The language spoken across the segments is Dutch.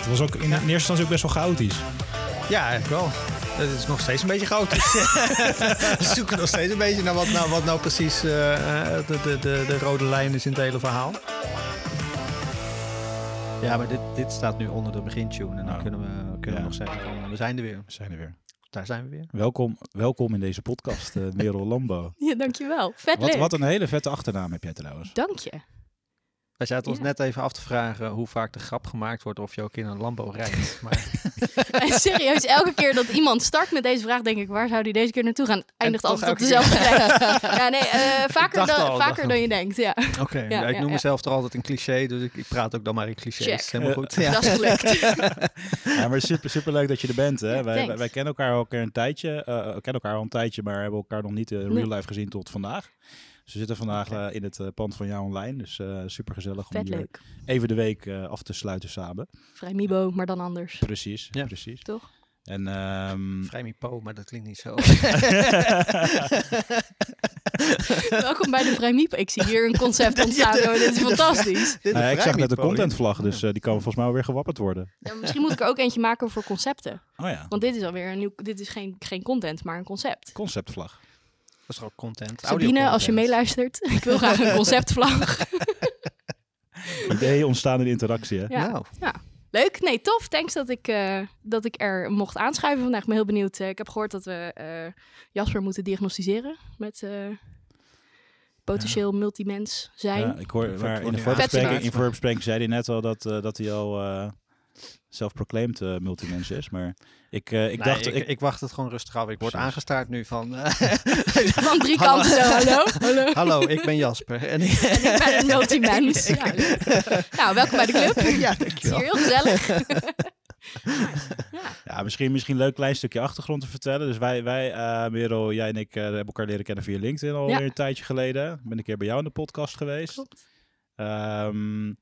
Het was ook in eerste instantie ook best wel chaotisch. Ja, eigenlijk wel. Het is nog steeds een beetje chaotisch. we zoeken nog steeds een beetje naar wat nou, wat nou precies eh, eh, de, de, de, de rode lijn is in het hele verhaal. Ja, maar dit, dit staat nu onder de begintune. En dan Oh. kunnen we, kunnen Ja. we nog zeggen van we zijn er weer. We zijn er weer. Daar zijn we weer. Welkom, welkom in deze podcast, uh, Merel Lambo. Ja, dankjewel. Vet Wat, leuk. wat een hele vette achternaam heb jij trouwens. Dank je. Wij zaten ons net even af te vragen hoe vaak de grap gemaakt wordt of je ook in een Lambo rijdt. Maar En serieus, elke keer dat iemand start met deze vraag, denk ik, waar zou die deze keer naartoe gaan? Eindigt altijd op dezelfde plek. Ja, nee, eh, vaker, dan, al, vaker dan je denkt. Ja, oké, Ja, ja, ik noem ja. mezelf toch altijd een cliché, dus ik, ik praat ook dan maar in clichés. Check. Helemaal goed. Ja. dat is gelukt. Ja, maar super, super leuk dat je er bent. Hè? Ja, wij, wij, kennen elkaar al een tijdje. eh, we kennen elkaar al een tijdje, maar hebben elkaar nog niet in real life gezien tot vandaag. We zitten vandaag eh, in het eh, pand van jou online. Dus eh super gezellig om hier leuk. even de week af te sluiten samen. Vrij Mibo, maar dan anders. Precies, Ja. precies. Toch? En ehm, Vrij mi po, maar dat klinkt niet zo. Welkom bij de Vrij Mibo. Ik zie hier een concept ontstaan. Dit is fantastisch. Dit is ja, ik zag net de contentvlag, dus die kan volgens mij wel weer gewapperd worden. Ja, misschien moet ik er ook eentje maken voor concepten. Oh ja, Want dit is alweer een nieuw... Dit is geen, geen content, maar een concept. conceptvlag. Dat is toch ook content. Sabine, als je meeluistert, ik wil graag een conceptvlag. Ideeën ontstaan in interactie, hè? Ja. Nou, Leuk, nee, tof. Thanks dat ik, eh, dat ik er mocht aanschuiven vandaag. Ik ben heel benieuwd. Eh, ik heb gehoord dat we eh, Jasper moeten diagnosticeren met eh, potentieel multimens zijn. Ja, ik hoor, maar in de voorbespreking, in voorbespreking zei hij net al dat, dat hij al eh self-proclaimed eh, multimens is. Maar ik, eh, ik nee, dacht... ik, ik, ik wacht het gewoon rustig af. Ik word Precies. aangestaard nu van... eh, Van drie Hallo. kanten zo. Hallo, hallo. Hallo, ik ben Jasper. En ik, Ik ben een multimens. Ja, nou, welkom bij de club. Ja, Het is dankjewel. hier heel gezellig. ja, Ja, misschien, misschien een leuk klein stukje achtergrond te vertellen. Dus wij, wij eh, Merel, jij en ik eh, hebben elkaar leren kennen via LinkedIn al Ja. een tijdje geleden. Ik ben een keer bij jou in de podcast geweest. klopt. Ehm,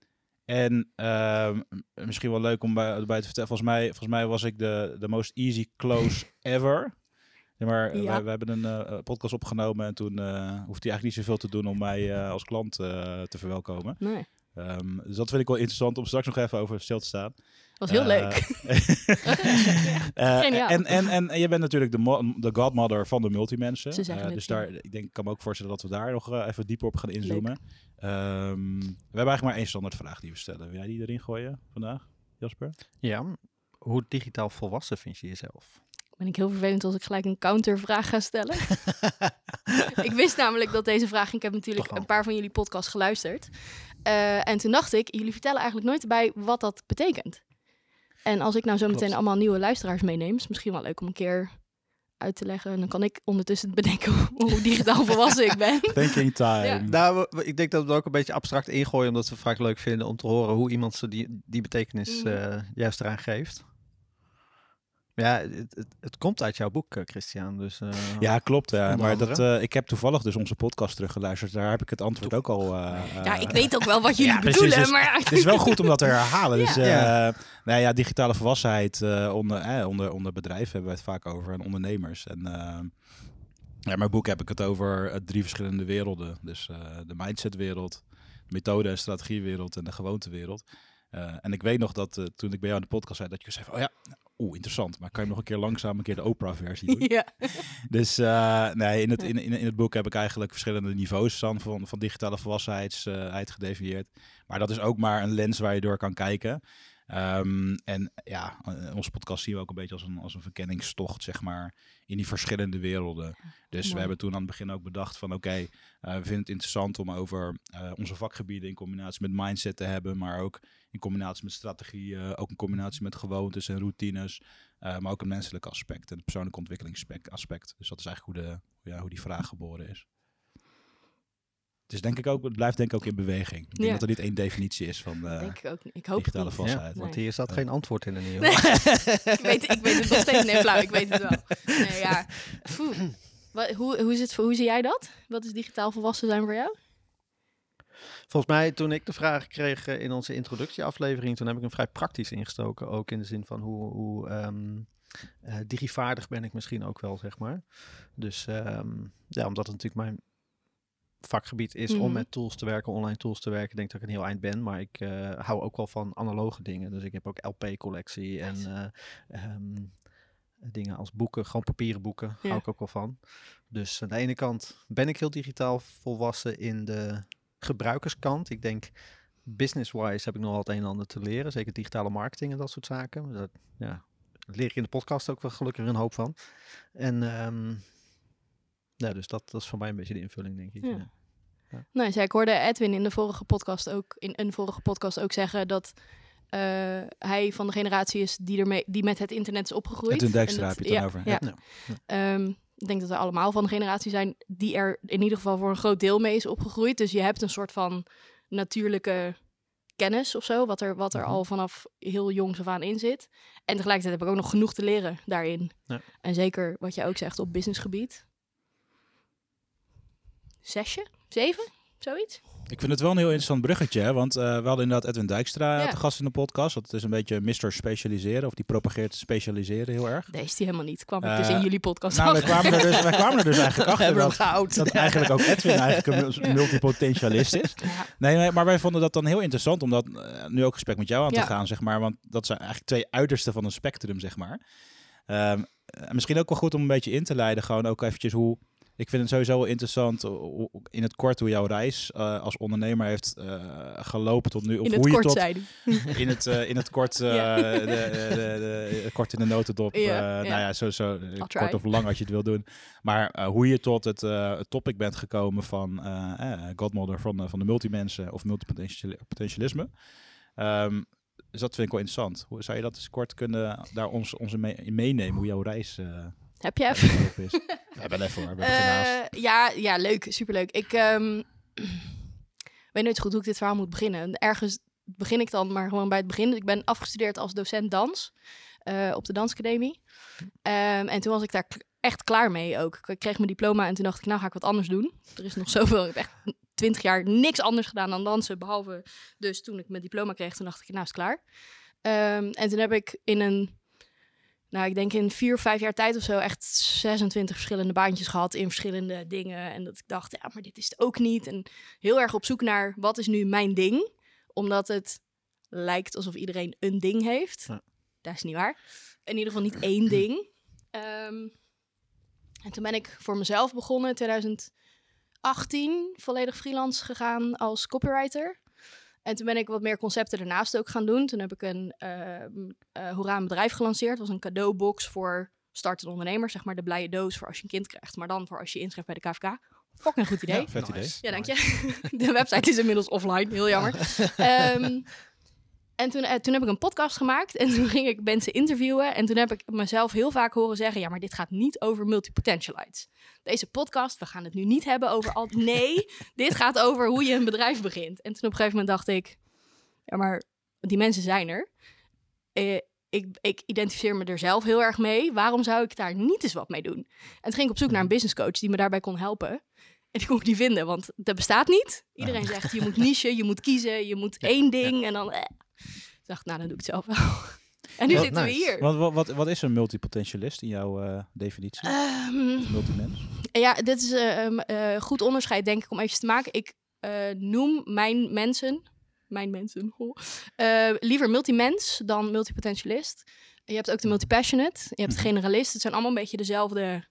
en ehm, misschien wel leuk om bij, erbij te vertellen. Volgens mij, volgens mij was ik de, de most easy close ever. Ja, maar eh, Ja. wij, hebben een eh, podcast opgenomen en toen eh hoefde hij eigenlijk niet zoveel te doen om mij eh, als klant eh, te verwelkomen. Nee, Ehm, dus dat vind ik wel interessant om straks nog even over stil te staan. was heel Eh, leuk. Eh, en, en, en, en je bent natuurlijk de, de godmother van de multimensen. Ze zeggen Eh, het, dus daar, ik denk, ik kan me ook voorstellen dat we daar nog even dieper op gaan inzoomen. Ehm, we hebben eigenlijk maar één standaardvraag die we stellen. Wil jij die erin gooien vandaag, Jasper? Ja, hoe digitaal volwassen vind je jezelf? Ben ik heel vervelend als ik gelijk een countervraag ga stellen. ik wist namelijk dat deze vraag. Ik heb natuurlijk Toch een paar van jullie podcasts geluisterd. Eh, en toen dacht ik, jullie vertellen eigenlijk nooit erbij wat dat betekent. En als ik nou zo meteen Klopt. allemaal nieuwe luisteraars meeneem, is het misschien wel leuk om een keer uit te leggen. En dan kan ik ondertussen bedenken hoe digitaal volwassen ik ben. Thinking time. Ja. Nou, ik denk dat we het ook een beetje abstract ingooien, omdat we het vaak leuk vinden om te horen hoe iemand ze die, die betekenis Mhm. eh, juist eraan geeft. Ja, het, het, het komt uit jouw boek, eh, Christian. Dus, eh, Ja, klopt. Ja. Maar dat, eh, ik heb toevallig dus onze podcast teruggeluisterd. Daar heb ik het antwoord ook al. eh, Ja, ik weet ook wel wat jullie ja, precies, bedoelen, dus- maar... Het is wel goed om dat te herhalen. Dus Ja. eh, Ja. nou ja, digitale volwassenheid eh, onder, eh, onder, onder bedrijven hebben we het vaak over en ondernemers. En ja, in mijn boek heb ik het over drie verschillende werelden. Dus eh, de mindsetwereld, de methode- en strategiewereld en de gewoontewereld. Eh, en ik weet nog dat eh, toen ik bij jou in de podcast zei, dat je zei van, oh ja, oeh, interessant. Maar kan je nog een keer langzaam een keer de Oprah-versie doen? Ja. Dus eh, nee, in het, in, in, in het boek heb ik eigenlijk verschillende niveaus dan van, van digitale volwassenheid gedefinieerd. Maar dat is ook maar een lens waar je door kan kijken. Ehm, en ja, eh, onze podcast zien we ook een beetje als een, als een verkenningstocht, zeg maar, in die verschillende werelden. Dus we hebben toen aan het begin ook bedacht van oké, eh, we vinden het interessant om over eh, onze vakgebieden in combinatie met mindset te hebben, maar ook in combinatie met strategie, eh, ook in combinatie met gewoontes en routines, maar ook een menselijk aspect en een persoonlijke ontwikkelingsaspect. Dus dat is eigenlijk hoe, de, ja, hoe die vraag geboren is. Het, is denk ik ook, het blijft denk ik ook in beweging. Ik denk Ja. dat er niet één definitie is van eh, denk ik ook. Ik hoop het digitale vastheid. want Nee. hier zat geen antwoord in in ieder Nee, ik, weet, ik weet het nog steeds. Nee, flauw, ik weet het wel. Nee, ja. Poeh. Wat, hoe, hoe, is het, hoe zie jij dat? Wat is digitaal volwassen zijn voor jou? Volgens mij, toen ik de vraag kreeg eh, in onze introductieaflevering, toen heb ik hem vrij praktisch ingestoken. Ook in de zin van hoe, hoe ehm, eh, digivaardig ben ik misschien ook wel, zeg maar. Dus ehm, ja, omdat het natuurlijk mijn vakgebied is om Mhm. met tools te werken, online tools te werken, denk ik dat ik een heel eind ben. Maar ik eh, hou ook wel van analoge dingen. Dus ik heb ook LP-collectie en eh, ehm, dingen als boeken, gewoon papieren boeken, Ja. hou ik ook wel van. Dus aan de ene kant ben ik heel digitaal volwassen in de gebruikerskant. Ik denk, business-wise heb ik nog wel het een en ander te leren. Zeker digitale marketing en dat soort zaken. Dat, ja, leer ik in de podcast ook wel gelukkig een hoop van. En ehm, ja, dus dat, dat is voor mij een beetje de invulling, denk ik. Ja. Ja. Nee, zei, ik hoorde Edwin in de vorige podcast ook, in een vorige podcast ook zeggen dat eh, hij van de generatie is die, ermee, die met het internet is opgegroeid. Edwin Dijkstra heb je het ja, over. Ja. Ja. Ehm, ik denk dat we allemaal van de generatie zijn die er in ieder geval voor een groot deel mee is opgegroeid. Dus je hebt een soort van natuurlijke kennis of zo, wat er, wat er Mhm. al vanaf heel jongs af aan in zit. En tegelijkertijd heb ik ook nog genoeg te leren daarin. Ja. En zeker wat jij ook zegt op businessgebied. Zesje? Zeven? Zoiets? Ik vind het wel een heel interessant bruggetje, hè? want eh, we hadden inderdaad Edwin Dijkstra Ja. te gast in de podcast. Dat is een beetje Mr. Specialiseren, of die propageert specialiseren heel erg. Deze is die helemaal niet. Kwam ik dus Eh, in jullie podcast Nou, wij kwamen er dus, wij kwamen er dus eigenlijk achter dat, gehouden. dat eigenlijk ook Edwin eigenlijk een mul- multipotentialist is. Ja. Nee, nee, maar wij vonden dat dan heel interessant om dat eh, nu ook gesprek met jou aan te Ja. gaan, zeg maar. Want dat zijn eigenlijk twee uitersten van een spectrum, zeg maar. Ehm, en misschien ook wel goed om een beetje in te leiden, gewoon ook eventjes hoe... Ik vind het sowieso wel interessant in het kort hoe jouw reis eh, als ondernemer heeft eh, gelopen tot nu. Of In hoe het je kort tot, in het, eh, in het kort, Ja. de, de, de, kort in de notendop. Ja, ja. Nou ja, zo, kort of lang als je het wil doen. Maar hoe je tot het, het topic bent gekomen van Godmother van, van de multimensen of multipotentialisme. Ehm, dus dat vind ik wel interessant. Hoe zou je dat eens kort kunnen daar ons, in mee- in meenemen, hoe jouw reis Heb je even? We hebben even hoor. Eh, ja, ja, leuk. Superleuk. Ik ehm, weet nooit zo goed hoe ik dit verhaal moet beginnen. En Ergens begin ik dan maar gewoon bij het begin. Ik ben afgestudeerd als docent dans eh, op de Dansacademie. Ehm, en toen was ik daar echt klaar mee ook. Ik kreeg mijn diploma en toen dacht ik, nou ga ik wat anders doen. Er is nog zoveel. Ik heb echt twintig jaar niks anders gedaan dan dansen. Behalve dus toen ik mijn diploma kreeg, toen dacht ik, nou is klaar. Ehm, en toen heb ik in een nou, ik denk in vier, vijf jaar tijd of zo echt 26 verschillende baantjes gehad in verschillende dingen. En dat ik dacht, ja, maar dit is het ook niet. En heel erg op zoek naar wat is nu mijn ding. Omdat het lijkt alsof iedereen een ding heeft. Ja. Dat is niet waar. In ieder geval niet één ding. Ehm, en toen ben ik voor mezelf begonnen in 2018 volledig freelance gegaan als copywriter. En toen ben ik wat meer concepten ernaast ook gaan doen. Toen heb ik een eh Hoera een bedrijf gelanceerd. Het was een cadeaubox voor startende ondernemers. Zeg maar de blije doos voor als je een kind krijgt. Maar dan voor als je inschrijft bij de KVK. Fucking goed idee. Ja, vet idee. Ja, dank je. De website is inmiddels offline, heel jammer. Ehm, en toen, eh, toen heb ik een podcast gemaakt en toen ging ik mensen interviewen. En toen heb ik mezelf heel vaak horen zeggen: Ja, maar dit gaat niet over multipotentialites. Deze podcast, we gaan het nu niet hebben over al. Nee, dit gaat over hoe je een bedrijf begint. En toen op een gegeven moment dacht ik: Ja, maar die mensen zijn er. Eh, ik, ik identificeer me er zelf heel erg mee. Waarom zou ik daar niet eens wat mee doen? En toen ging ik op zoek naar een business coach die me daarbij kon helpen. En die kon ik niet vinden, want dat bestaat niet. Iedereen zegt, je moet niche, je moet kiezen, je moet één ding. En dan... Eh. Ik dacht, nou, dan doe ik het zelf wel. En nu Wat zitten we hier. Wat, wat, wat, wat is een multipotentialist in jouw eh, definitie? Ehm, Multimens? ja, dit is een goed onderscheid, denk ik, om even te maken. Ik eh, noem mijn mensen, mijn mensen, ho, eh, liever multimens dan multipotentialist. Je hebt ook de multipassionate, je hebt de Mhm. generalist. Het zijn allemaal een beetje dezelfde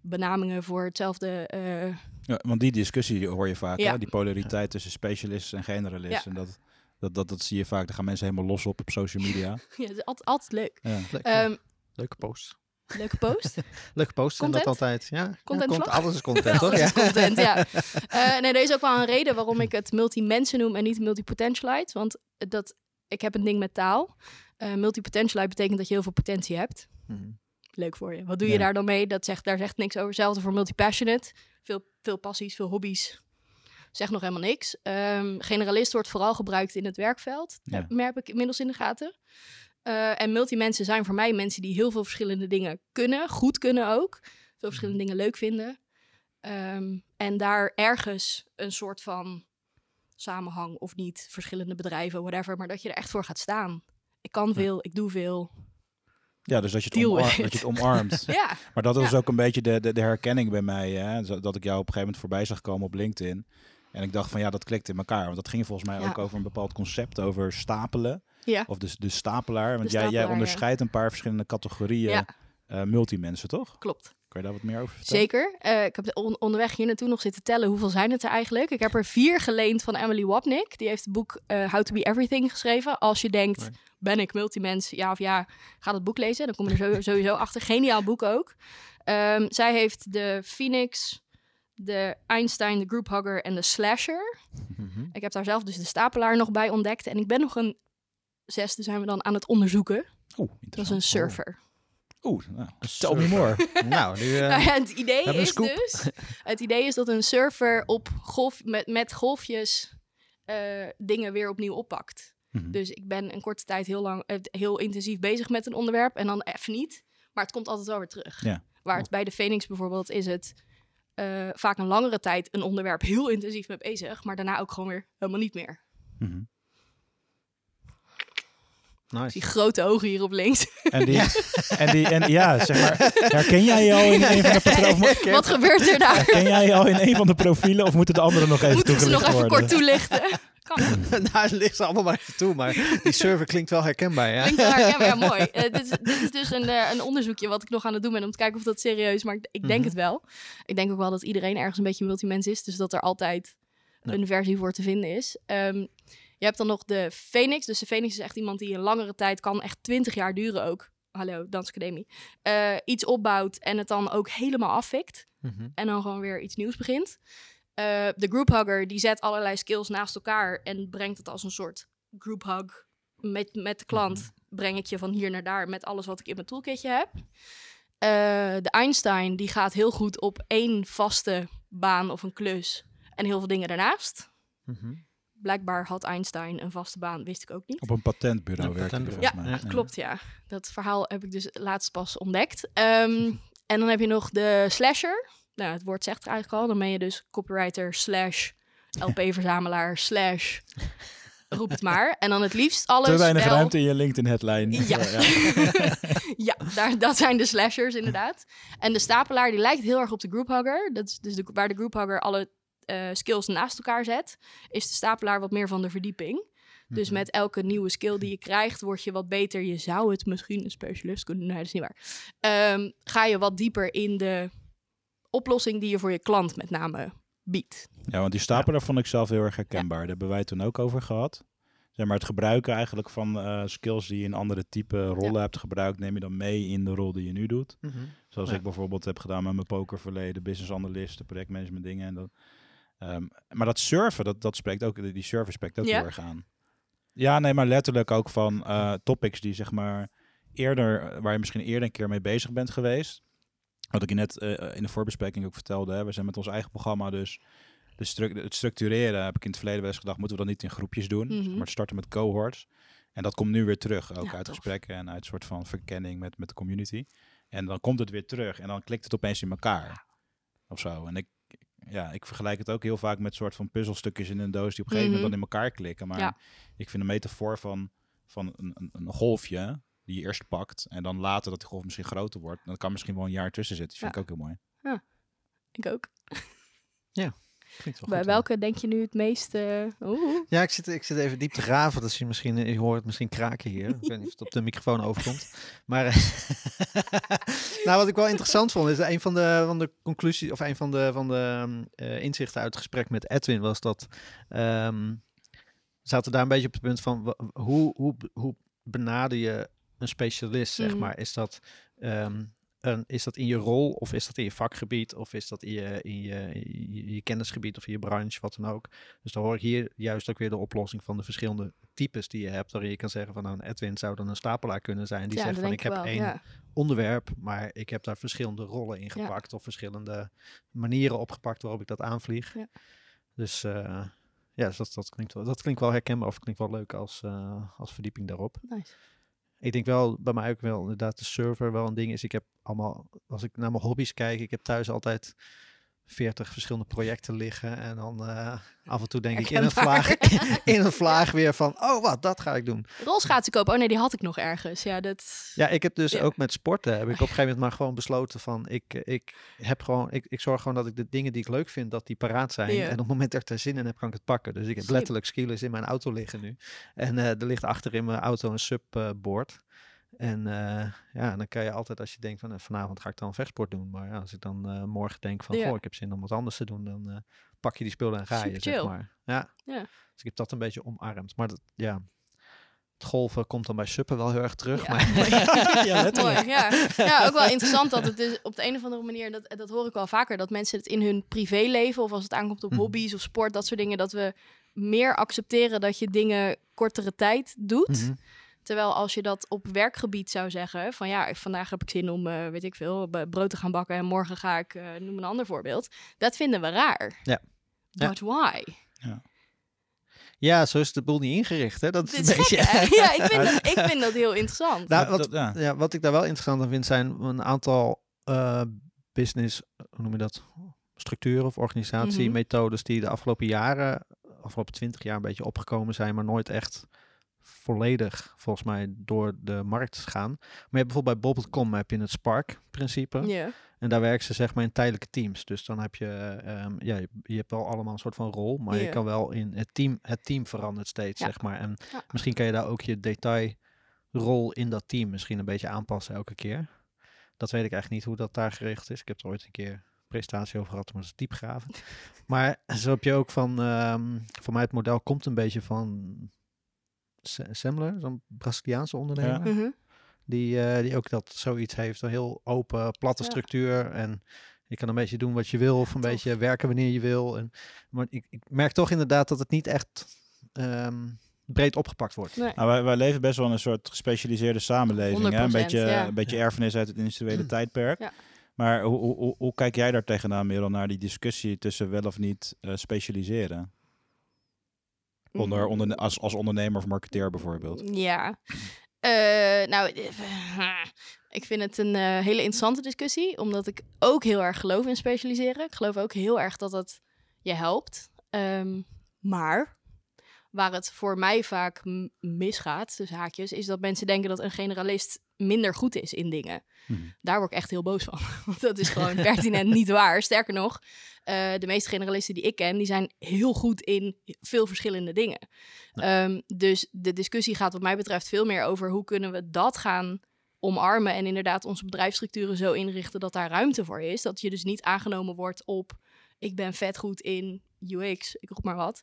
benamingen voor hetzelfde... eh, Ja, want die discussie hoor je vaak, Ja. hè? die polariteit tussen specialist en generalist. Ja. En dat, dat, dat, dat zie je vaak, daar gaan mensen helemaal los op op social media. ja, is altijd, altijd leuk. Ja. Leuk, Ehm, Leuke post. leuke post. Leuke post en dat altijd. Ja, Content ja, vlog? alles is content, toch? Alles Ja. is content, ja. Eh, nee, er is ook wel een reden waarom ik het multi-mensen noem en niet multi-potentialite. Want dat, ik heb een ding met taal. Eh multi-potentialite betekent dat je heel veel potentie hebt. Mhm. Leuk voor je. Wat doe je Ja. daar dan mee? Dat zegt, daar zegt niks over. Hetzelfde voor multi-passionate. Veel, veel passies, veel hobby's. Zegt nog helemaal niks. Ehm, generalist wordt vooral gebruikt in het werkveld. Ja. Dat merk ik inmiddels in de gaten. Eh, en multimensen zijn voor mij mensen die heel veel verschillende dingen kunnen. Goed kunnen ook. Veel verschillende dingen leuk vinden. Ehm, en daar ergens een soort van samenhang of niet. Verschillende bedrijven, whatever. Maar dat je er echt voor gaat staan. Ik kan veel, ik doe veel. Ja, dus dat je het, Deal omar- with dat je het omarmt. Ja, Maar dat was Ja. ook een beetje de, de, de herkenning bij mij. Hè? Dat ik jou op een gegeven moment voorbij zag komen op LinkedIn. En ik dacht van ja, dat klikt in elkaar. Want dat ging volgens mij Ja. ook over een bepaald concept, over stapelen. ja. Of dus de stapelaar. Want De jij, jij ja. onderscheidt een paar verschillende categorieën Ja. eh, multimensen, toch? klopt. Kan je daar wat meer over vertellen? Zeker. Eh, ik heb de on- onderweg hier naartoe nog zitten tellen hoeveel zijn het er eigenlijk. Ik heb er vier geleend van Emily Wapnick. Die heeft het boek eh, How to Be Everything geschreven. Als je denkt, Nee. ben ik multimens? Ja of ja, ga dat boek lezen. Dan kom je er sowieso achter. Geniaal boek ook. Ehm, zij heeft de Phoenix, de Einstein, de Group Hugger en de Slasher. Mhm. Ik heb daar zelf dus de stapelaar nog bij ontdekt. En ik ben nog een zesde zijn we dan aan het onderzoeken. Oeh, Dat is een surfer. Oeh, nou, tell me more. nou, nu... eh, Nou ja, het idee is scoop. dus... Het idee is dat een surfer op golf, met, met golfjes eh, dingen weer opnieuw oppakt. Mhm. Dus ik ben een korte tijd heel lang, eh, heel intensief bezig met een onderwerp en dan even niet. Maar het komt altijd wel weer terug. Ja. Waar het bij de Phoenix bijvoorbeeld is het eh, vaak een langere tijd een onderwerp heel intensief mee bezig, maar daarna ook gewoon weer helemaal niet meer. Mhm. nice. Die grote ogen hier op links. En die, en die, en ja, zeg maar, herken jij je al in een van de patronen? Wat gebeurt er daar? Herken jij je al in een van de profielen of moeten de anderen nog even Moeten we ze nog toegelicht even worden? kort toelichten? Kan ook. nou, het ligt ze allemaal maar even toe, maar die server klinkt wel herkenbaar, ja? Klinkt wel herkenbaar, ja, mooi. Eh, dit, is, dit is dus een, eh, een onderzoekje wat ik nog aan het doen ben om te kijken of dat serieus is. Maar ik, ik denk Mhm. het wel. Ik denk ook wel dat iedereen ergens een beetje multimens is. Dus dat er altijd een versie voor te vinden is. Ehm, je hebt dan nog de Phoenix. Dus de Phoenix is echt iemand die een langere tijd kan, echt 20 jaar duren ook. Hallo, Dansacademie. Eh, iets opbouwt en het dan ook helemaal afvikt. Mhm. En dan gewoon weer iets nieuws begint. Eh, de group hugger die zet allerlei skills naast elkaar en brengt het als een soort group hug met, met de klant. Breng ik je van hier naar daar met alles wat ik in mijn toolkitje heb. Eh, de Einstein die gaat heel goed op één vaste baan of een klus en heel veel dingen daarnaast. Mhm. Blijkbaar had Einstein een vaste baan, wist ik ook niet. Op een patentbureau patentbureau. volgens mij. Ja, Klopt, ja. Dat verhaal heb ik dus laatst pas ontdekt. Ehm, en dan heb je nog de slasher. Nou, het woord zegt het eigenlijk al. Dan ben je dus copywriter slash LP-verzamelaar slash roep het maar. En dan het liefst alles Te weinig wel- ruimte in je LinkedIn-headline. Ja. ja, daar, dat zijn de slashers inderdaad. En de stapelaar die lijkt heel erg op de grouphugger. Dat is dus de, waar de grouphugger alle eh, skills naast elkaar zet, is de stapelaar wat meer van de verdieping. Dus Mhm. met elke nieuwe skill die je krijgt, word je wat beter. Je zou het misschien een specialist kunnen Nee, dat is niet waar. Ehm, ga je wat dieper in de oplossing die je voor je klant met name biedt. Ja, want die stapelaar vond ik zelf heel erg herkenbaar. Daar hebben wij het toen ook over gehad. Zeg maar het gebruiken eigenlijk van eh, skills die je in andere type rollen hebt gebruikt, neem je dan mee in de rol die je nu doet. Mhm. Zoals Ja. ik bijvoorbeeld heb gedaan met mijn pokerverleden, business analyst, projectmanagement dingen. En dat, Ehm, maar dat surfen, dat, dat spreekt ook, die surfen spreekt ook Ja? heel erg aan. Ja, nee, maar letterlijk ook van eh, topics die zeg maar eerder, waar je misschien eerder een keer mee bezig bent geweest. Wat ik je net eh, in de voorbespreking ook vertelde. Hè. We zijn met ons eigen programma dus de stru- het structureren heb ik in het verleden wel eens gedacht, moeten we dat niet in groepjes doen? Mhm. Maar het starten met cohorts. En dat komt nu weer terug, ook Ja, uit tof. gesprekken en uit soort van verkenning met, met de community. En dan komt het weer terug en dan klikt het opeens in elkaar. Of zo. En ik, ja, ik vergelijk het ook heel vaak met soort van puzzelstukjes in een doos die op een gegeven moment Mhm. dan in elkaar klikken. Maar Ja. ik vind een metafoor van, van een, een, een golfje die je eerst pakt en dan later dat die golf misschien groter wordt. Dan kan misschien wel een jaar tussen zitten. Dat vind ik ook heel mooi. Ik ook. Klinkt wel Bij goed, ja. welke denk je nu het meest... eh, oeh. Ja, ik zit, ik zit even diep te graven. Dat je misschien, je hoort het misschien kraken hier. Ik weet niet of het op de microfoon overkomt. Maar eh, nou, wat ik wel interessant vond, is een van de, van de conclusies, of een van de, van de ehm, eh, inzichten uit het gesprek met Edwin, was dat ehm, we zaten daar een beetje op het punt van hoe, hoe, hoe benader je een specialist, zeg Mhm. maar. Is dat, ehm, een, is dat in je rol, of is dat in je vakgebied, of is dat in je, in je, in je, je kennisgebied of in je branche, wat dan ook. Dus dan hoor ik hier juist ook weer de oplossing van de verschillende types die je hebt. Waarin je kan zeggen van nou, een Edwin zou dan een stapelaar kunnen zijn. Die ja, zegt van ik heb wel, één ja. onderwerp, maar ik heb daar verschillende rollen in Ja. gepakt. Of verschillende manieren opgepakt waarop ik dat aanvlieg. Dus eh, ja, dus dat, dat, klinkt wel, dat klinkt wel herkenbaar of klinkt wel leuk als, eh, als verdieping daarop. Nice. Ik denk wel, bij mij ook wel inderdaad de server wel een ding is. Ik heb allemaal, als ik naar mijn hobby's kijk, ik heb thuis altijd 40 verschillende projecten liggen. En dan eh, af en toe denk ik in een vlaag, in een vlaag weer van, oh wat, dat ga ik doen. Rolschaatsen kopen. Oh nee, die had ik nog ergens. Ja, dat... Ja, ik heb dus Ja. ook met sporten, heb ik op een gegeven moment maar gewoon besloten van, ik, ik heb gewoon, ik, ik zorg gewoon dat ik de dingen die ik leuk vind, dat die paraat zijn. Ja. En op het moment dat ik er zin in heb, kan ik het pakken. Dus ik heb letterlijk skilers in mijn auto liggen nu. En eh, er ligt achter in mijn auto een subboard. En eh, ja, dan kan je altijd als je denkt van eh, vanavond ga ik dan vechtsport doen. Maar ja, als ik dan eh, morgen denk van Ja. goh, ik heb zin om wat anders te doen, dan pak je die spullen en ga je, zeg maar. Ja. Ja. Dus ik heb dat een beetje omarmd. Maar dat, ja, het golven komt dan bij suppen wel heel erg terug. Ja, Maar. Ja. Mooi, ja. ja, ook wel interessant dat het dus op de een of andere manier, dat, dat hoor ik wel vaker, dat mensen het in hun privéleven of als het aankomt op Mhm. hobby's of sport, dat soort dingen, dat we meer accepteren dat je dingen kortere tijd doet. Mhm. Terwijl als je dat op werkgebied zou zeggen, van ja, vandaag heb ik zin om, eh, weet ik veel, brood te gaan bakken en morgen ga ik, eh, noem een ander voorbeeld. Dat vinden we raar. Ja. Ja. But why? Ja, zo is de boel niet ingericht. Hè? Dat is een gek, beetje. hè? Ja, ik vind, dat, ik vind dat heel interessant. Nou, Ja, wat, ja. ja, wat ik daar wel interessant aan vind, zijn een aantal eh, business, hoe noem je dat? Structuren of organisatiemethodes die de afgelopen jaren, afgelopen twintig jaar een beetje opgekomen zijn, maar nooit echt volledig volgens mij door de markt gaan. Maar je hebt bijvoorbeeld bij Bob.com heb je het Spark-principe. Ja. En daar werken ze zeg maar in tijdelijke teams. Dus dan heb je, ehm, ja, je, je hebt wel allemaal een soort van rol, maar je kan wel in het team, het team verandert steeds, Ja. zeg maar. En Ja. misschien kan je daar ook je detailrol in dat team misschien een beetje aanpassen elke keer. Dat weet ik eigenlijk niet hoe dat daar geregeld is. Ik heb er ooit een keer een presentatie over gehad, maar dat is diep graven. maar zo heb je ook van, ehm, voor mij het model komt een beetje van Semler, zo'n Braziliaanse ondernemer. Mhm. Die, eh, die ook dat zoiets heeft. Een heel open, platte Ja. structuur. En je kan een beetje doen wat je wil. Of een Tof. beetje werken wanneer je wil. En, maar ik, ik merk toch inderdaad dat het niet echt ehm, breed opgepakt wordt. Nee. Nou, wij, wij leven best wel in een soort gespecialiseerde samenleving. Hè? Een 100%, beetje, ja. een beetje erfenis uit het industriële tijdperk. Ja. Maar hoe, hoe, hoe, hoe kijk jij daar tegenaan, Merel, naar die discussie tussen wel of niet eh, specialiseren? Onder, Mm. onder, als, als ondernemer of marketeer bijvoorbeeld. Ja. Eh, nou, eh, ik vind het een eh, hele interessante discussie, omdat ik ook heel erg geloof in specialiseren. Ik geloof ook heel erg dat het je helpt. Ehm, maar waar het voor mij vaak misgaat, dus haakjes, is dat mensen denken dat een generalist minder goed is in dingen. Mhm. Daar word ik echt heel boos van. Want dat is gewoon pertinent niet waar. Sterker nog, eh, de meeste generalisten die ik ken, die zijn heel goed in veel verschillende dingen. Ehm, dus de discussie gaat wat mij betreft veel meer over hoe kunnen we dat gaan omarmen en inderdaad onze bedrijfsstructuren zo inrichten dat daar ruimte voor is. Dat je dus niet aangenomen wordt op ik ben vet goed in UX, ik roep maar wat.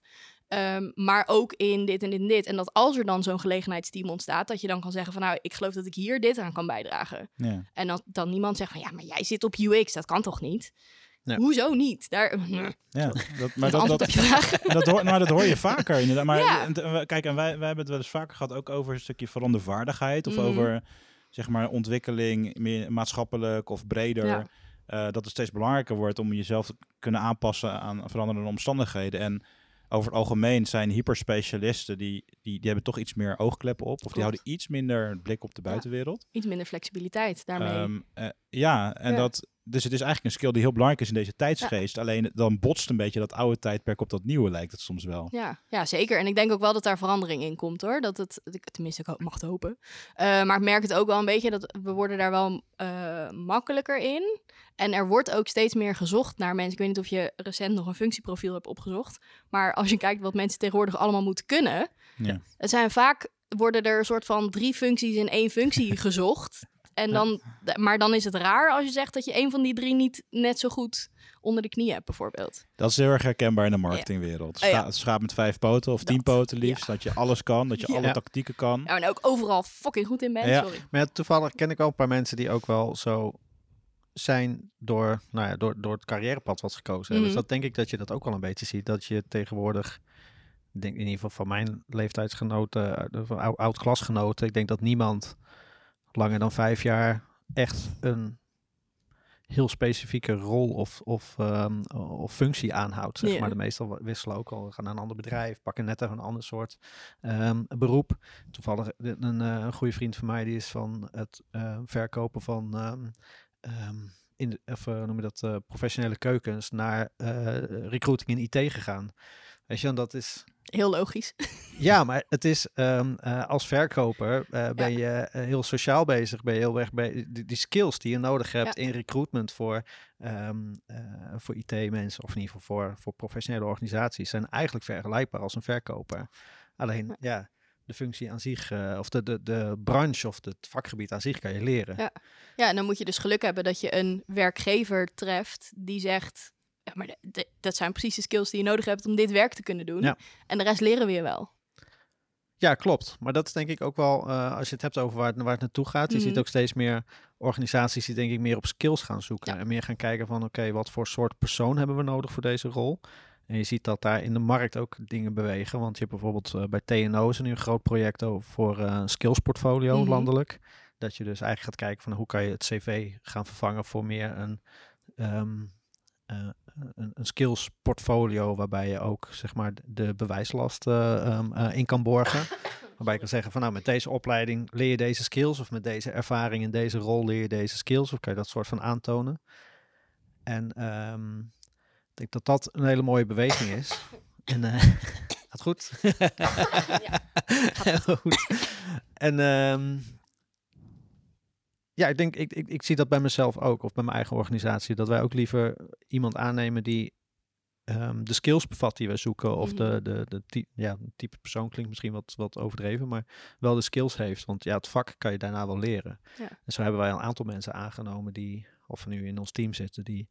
Ehm, maar ook in dit en dit en dit. En dat als er dan zo'n gelegenheidsteam ontstaat, dat je dan kan zeggen van nou, ik geloof dat ik hier dit aan kan bijdragen. Ja. En dat dan niemand zegt van ja, maar jij zit op UX, dat kan toch niet? Ja. Hoezo niet? Daar, Ja, dat, maar dat, dat, op je vraag. dat, hoor, maar dat hoor je vaker inderdaad. Maar Ja. kijk, en wij, wij hebben het wel eens vaker gehad ook over een stukje verandervaardigheid. Of Mhm. over, zeg maar, ontwikkeling, meer maatschappelijk of breder. Ja. Eh, dat het steeds belangrijker wordt om jezelf te kunnen aanpassen aan veranderende omstandigheden. En over het algemeen zijn hyperspecialisten, die, die, die hebben toch iets meer oogkleppen op. Of die houden iets minder blik op de Ja. buitenwereld. Iets minder flexibiliteit daarmee. Ehm, eh, ja, en Ja. dat... Dus het is eigenlijk een skill die heel belangrijk is in deze tijdsgeest. Alleen dan botst een beetje dat oude tijdperk op dat nieuwe, lijkt het soms wel. Ja, ja, zeker. En ik denk ook wel dat daar verandering in komt hoor. Dat het, tenminste, ik mag het hopen. Eh, maar ik merk het ook wel een beetje dat we worden daar wel eh, makkelijker in. En er wordt ook steeds meer gezocht naar mensen. Ik weet niet of je recent nog een functieprofiel hebt opgezocht. Maar als je kijkt wat mensen tegenwoordig allemaal moeten kunnen. Ja. Het zijn vaak, worden er een soort van drie functies in één functie gezocht. En dan, maar dan is het raar als je zegt dat je een van die drie niet net zo goed onder de knie hebt bijvoorbeeld. Dat is heel erg herkenbaar in de marketingwereld. Oh, ja. Scha- Het schaap met vijf poten of tien Dat, poten liefst. Dat je alles kan, dat je Ja. alle tactieken kan. Ja, en ook overal fucking goed in bent, Ja. sorry. Maar ja, toevallig ken ik wel een paar mensen die ook wel zo zijn door, nou ja, door, door het carrièrepad wat ze gekozen hebben. Mhm. Dus dat denk ik dat je dat ook wel een beetje ziet. Dat je tegenwoordig, ik denk in ieder geval van mijn leeftijdsgenoten, eh, van ou- oud-klasgenoten, ik denk dat niemand langer dan vijf jaar echt een heel specifieke rol of, of, ehm, of functie aanhoudt. Zeg maar. De meestal wisselen ook al, gaan naar een ander bedrijf, pakken net even een ander soort ehm, beroep. Toevallig een, een, eh, een goede vriend van mij, die is van het eh, verkopen van ehm, ehm, in de, of, eh, noem je dat, eh, professionele keukens naar eh, recruiting in IT gegaan. Weet je, en dat is Heel logisch. ja, maar het is ehm, eh, als verkoper eh, ben je eh, heel sociaal bezig. Ben je heel erg bij die, die skills die je nodig hebt in recruitment voor, ehm, eh, voor IT-mensen, of in ieder geval voor, voor professionele organisaties, zijn eigenlijk vergelijkbaar als een verkoper. Alleen ja, de functie aan zich, of de, de, de branche of het vakgebied aan zich kan je leren. Ja. Ja, en dan moet je dus geluk hebben dat je een werkgever treft die zegt... Ja, maar de- de- dat zijn precies de skills die je nodig hebt om dit werk te kunnen doen. Ja. En de rest leren we je wel. Ja, klopt. Maar dat is denk ik ook wel, eh, als je het hebt over waar het, waar het naartoe gaat. Je Mhm. ziet ook steeds meer organisaties die denk ik meer op skills gaan zoeken. Ja. En meer gaan kijken van, oké, wat voor soort persoon hebben we nodig voor deze rol? En je ziet dat daar in de markt ook dingen bewegen. Want je hebt bijvoorbeeld eh, bij TNO is er nu een groot project over voor een skills portfolio Mhm. landelijk. Dat je dus eigenlijk gaat kijken van hoe kan je het cv gaan vervangen voor meer een, ehm, eh, een, een skills portfolio waarbij je ook zeg maar de bewijslast eh, in kan borgen. Waarbij je kan zeggen van nou met deze opleiding leer je deze skills of met deze ervaring in deze rol leer je deze skills of kan je dat soort van aantonen. En ehm, ik denk dat dat een hele mooie beweging is. En gaat goed. Heel goed. En ehm, ja, ik denk, ik, ik, ik zie dat bij mezelf ook, of bij mijn eigen organisatie, dat wij ook liever iemand aannemen die ehm, de skills bevat die wij zoeken, of de, Mhm. de, de ty- ja, type persoon klinkt misschien wat, wat overdreven, maar wel de skills heeft. Want ja, het vak kan je daarna wel leren. Ja. En zo hebben wij een aantal mensen aangenomen die, of nu in ons team zitten, die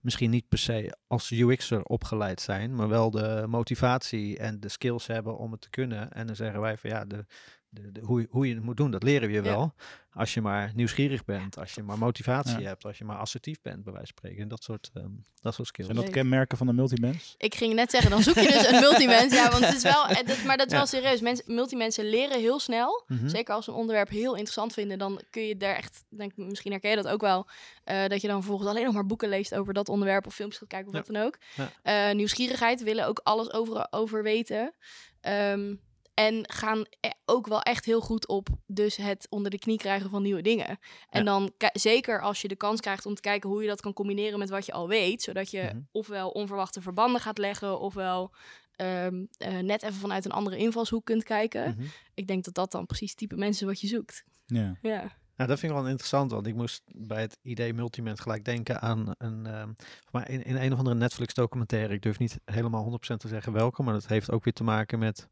misschien niet per se als UX'er opgeleid zijn, maar wel de motivatie en de skills hebben om het te kunnen. En dan zeggen wij van ja, de, de, de, hoe, je- hoe je het moet doen, dat leren we je Ja. wel. Als je maar nieuwsgierig bent, als je maar motivatie Ja. hebt, als je maar assertief bent, bij wijze van spreken. En dat soort, ehm, dat soort skills. Zijn dat kenmerken van de multimens? Ik ging net zeggen, dan zoek je dus een multimens. Ja, want het is wel, eh, dat, maar dat is Ja. wel serieus. Mensen, multimensen leren heel snel. Mhm. Zeker als ze een onderwerp heel interessant vinden, dan kun je daar echt, denk, ik, misschien herken je dat ook wel, eh, dat je dan vervolgens alleen nog maar boeken leest over dat onderwerp of films gaat kijken of Ja. wat dan ook. Ja. Eh, nieuwsgierigheid, willen ook alles over, over weten. Ehm, en gaan e- ook wel echt heel goed op dus het onder de knie krijgen van nieuwe dingen. En Ja. dan zeker als je de kans krijgt om te kijken hoe je dat kan combineren met wat je al weet. Zodat je Mhm. ofwel onverwachte verbanden gaat leggen, ofwel ehm, eh, net even vanuit een andere invalshoek kunt kijken. Mhm. Ik denk dat dat dan precies het type mensen wat je zoekt. Ja. Ja. Nou, dat vind ik wel interessant, want ik moest bij het idee multiment gelijk denken aan een, ehm, maar in, in een of andere Netflix documentaire. Ik durf niet helemaal 100% te zeggen welke, maar dat heeft ook weer te maken met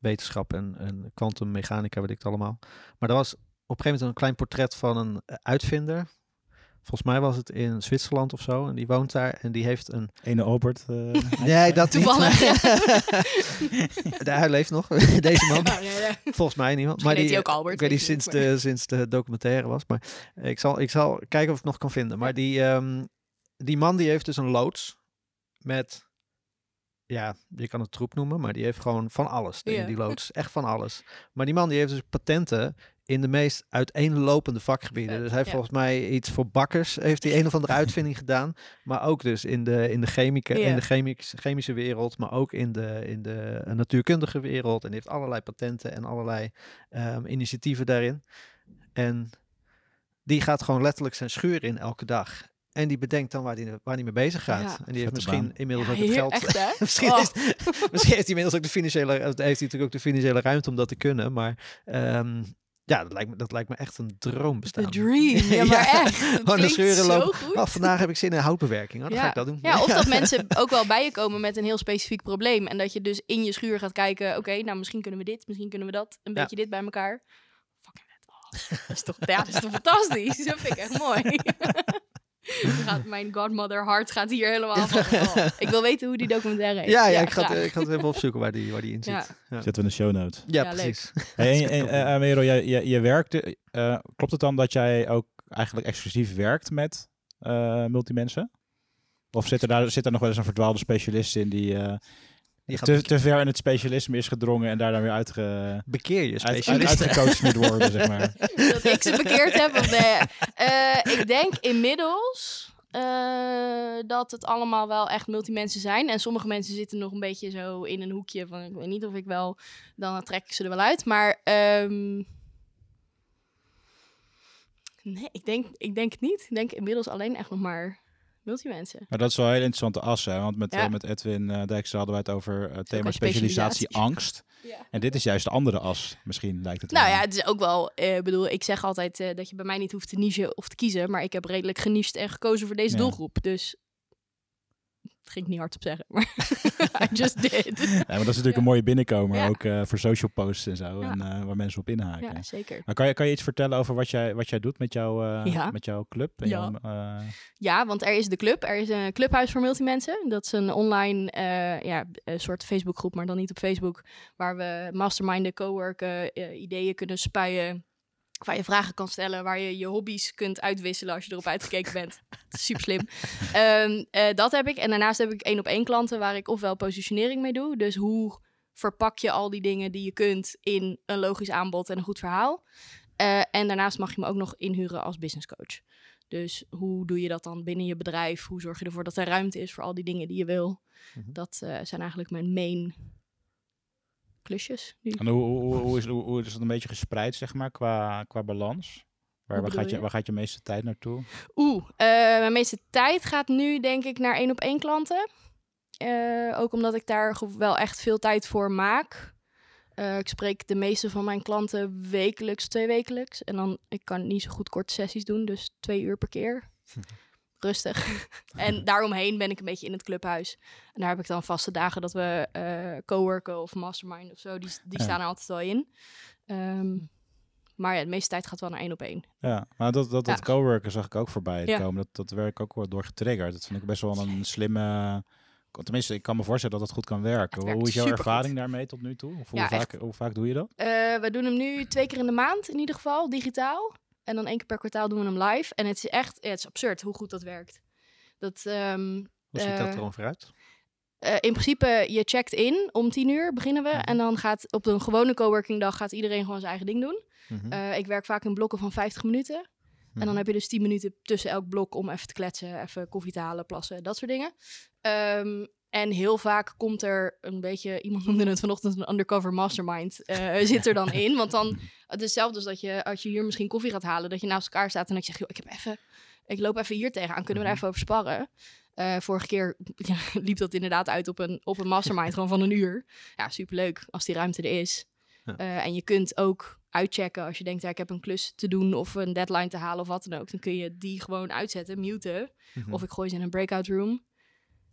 wetenschap en, en kwantummechanica, weet ik het allemaal. Maar er was op een gegeven moment een klein portret van een eh, uitvinder. Volgens mij was het in Zwitserland of zo. En die woont daar en die heeft een... Ene Albert. eh, Nee, dat Toevallig. niet. Hij leeft nog, deze man. Oh, nee, nee. Volgens mij niet. Maar die, ook Albert, Ik weet niet je sinds de, sinds de documentaire was. Maar ik zal, ik zal kijken of ik het nog kan vinden. Maar die, ehm, die man die heeft dus een loods met... Ja, je kan het troep noemen, maar die heeft gewoon van alles. Die, die loods, echt van alles. Maar die man die heeft dus patenten in de meest uiteenlopende vakgebieden. Dus hij heeft ja. volgens mij iets voor bakkers, heeft hij een of andere uitvinding gedaan. Maar ook dus in de, in de, chemica, in de chemisch, chemische wereld, maar ook in de, in de natuurkundige wereld. En die heeft allerlei patenten en allerlei ehm, initiatieven daarin. En die gaat gewoon letterlijk zijn schuur in elke dag. En die bedenkt dan waar hij waar die mee bezig gaat. Ja. En die heeft misschien baan. inmiddels Ja, ook het geld. echt, hè? misschien, Oh. heeft, misschien heeft hij inmiddels ook de financiële, heeft hij natuurlijk ook de financiële ruimte om dat te kunnen. Maar ehm, ja, dat lijkt, me, dat lijkt me echt een droombestaan. The dream. Ja, maar echt. Gewoon de scheuren zo lopen. goed. Oh, vandaag heb ik zin in houtbewerking. Oh, dan ga ik dat doen. Ja, of dat mensen ook wel bij je komen met een heel specifiek probleem. En dat je dus in je schuur gaat kijken, oké, nou misschien kunnen we dit, misschien kunnen we dat. Een Ja. beetje dit bij elkaar. Fucking vet. Oh, dat is toch, ja, dat is toch fantastisch? Dat vind ik echt mooi. Gaat mijn godmother hart gaat hier helemaal van. oh, ik wil weten hoe die documentaire heet. Ja, ja, ik, ga het, ik ga het even opzoeken waar die, waar die in zit. Ja. Zetten we in de show notes. Ja, precies. Hey, en, en, eh, jij, jij, je werkte, eh, klopt het dan dat jij ook eigenlijk exclusief werkt met eh multimensen? Of zit er, daar, zit er nog wel eens een verdwaalde specialist in die, eh, Die gaat te, te ver in het specialisme is gedrongen en daar dan weer uitge, bekeer je uit, uit, specialist. uitgecoacht moet worden, zeg maar. dat ik ze bekeerd heb. Of nee. Eh, ik denk inmiddels, eh, dat het allemaal wel echt multimensen zijn. En sommige mensen zitten nog een beetje zo in een hoekje van... ik weet niet of ik wel... dan trek ik ze er wel uit. Maar ehm, nee, ik denk, ik denk het niet. Ik denk inmiddels alleen echt nog maar multimensen. Maar dat is wel een heel interessante as, hè? Want met, Ja. eh, met Edwin uh, Dijkstra hadden wij het over het thema specialisatie angst. Ja. En dit is juist de andere as, misschien lijkt het Nou wel. ja, het is ook wel... eh, Ik bedoel, ik zeg altijd eh, dat je bij mij niet hoeft te nichen of te kiezen. Maar ik heb redelijk genicht en gekozen voor deze Ja. doelgroep. Dus... Ging ik niet hardop zeggen, maar I just did. Ja, maar dat is natuurlijk een mooie binnenkomer, Ja. ook eh, voor social posts en zo, en eh, waar mensen op inhaken. Ja, zeker. Maar kan je, kan je iets vertellen over wat jij, wat jij doet met, jou, eh, met jouw club? En Ja. jouw, Ja, want er is de club. Er is een clubhuis voor multimensen. Dat is een online ja, een soort Facebookgroep, maar dan niet op Facebook. Waar we masterminden, coworken, ideeën kunnen spuien. Waar je vragen kan stellen, waar je je hobby's kunt uitwisselen als je erop uitgekeken bent. Super slim. Ehm, eh, dat heb ik. En daarnaast heb ik één op één klanten waar ik ofwel positionering mee doe. Dus hoe verpak je al die dingen die je kunt in een logisch aanbod en een goed verhaal. Eh, en daarnaast mag je me ook nog inhuren als business coach. Dus hoe doe je dat dan binnen je bedrijf? Hoe zorg je ervoor dat er ruimte is voor al die dingen die je wil? Mhm. Dat eh, zijn eigenlijk mijn main klusjes nu. en hoe, hoe, hoe, is, hoe, is het een beetje gespreid, zeg maar, qua, qua balans? Waar, waar, gaat je, waar gaat je meeste tijd naartoe? Oeh, eh, mijn meeste tijd gaat nu denk ik naar één op één klanten. Eh, ook omdat ik daar wel echt veel tijd voor maak. Eh, ik spreek de meeste van mijn klanten wekelijks, twee wekelijks. En dan, ik kan niet zo goed korte sessies doen, dus twee uur per keer. Rustig. en daaromheen ben ik een beetje in het clubhuis. En daar heb ik dan vaste dagen dat we eh coworken of mastermind of zo. Die, die Ja. staan er altijd wel in. Ehm, maar ja, de meeste tijd gaat wel naar één op één. Ja, maar dat, dat, dat Ja. coworken zag ik ook voorbij Ja. komen. Dat, dat werk ook wel door getriggerd. Dat vind ik best wel een slimme... Tenminste, ik kan me voorstellen dat dat goed kan werken. Hoe werkt is jouw ervaring daarmee tot nu toe? Of hoe, Ja, vaak, hoe vaak doe je dat? Eh, we doen hem nu twee keer in de maand, in ieder geval, digitaal. En dan één keer per kwartaal doen we hem live. En het is echt, ja, het is absurd hoe goed dat werkt. Dat, ehm, Hoe ziet dat Eh, er ongeveer uit? eh, in principe, je checkt in om tien uur beginnen we. Mhm. En dan gaat op een gewone coworking dag gaat iedereen gewoon zijn eigen ding doen. Mhm. Eh, ik werk vaak in blokken van 50 minuten. En dan Mhm. heb je dus 10 minuten tussen elk blok om even te kletsen, even koffie te halen, plassen, dat soort dingen. Ehm, en heel vaak komt er een beetje, iemand noemde het vanochtend een undercover mastermind, eh, zit er dan in. Want dan, het is hetzelfde als dat je, als je hier misschien koffie gaat halen, dat je naast elkaar staat en ik zeg, joh, ik heb even, ik loop even hier tegenaan, kunnen we daar Mhm. even over sparren? Eh, vorige keer ja, liep dat inderdaad uit op een, op een mastermind, gewoon van een uur. Ja, superleuk als die ruimte er is. Ja. Eh, en je kunt ook uitchecken als je denkt, ja, ik heb een klus te doen of een deadline te halen of wat dan ook. Dan kun je die gewoon uitzetten, muten. Mhm. Of ik gooi ze in een breakout room.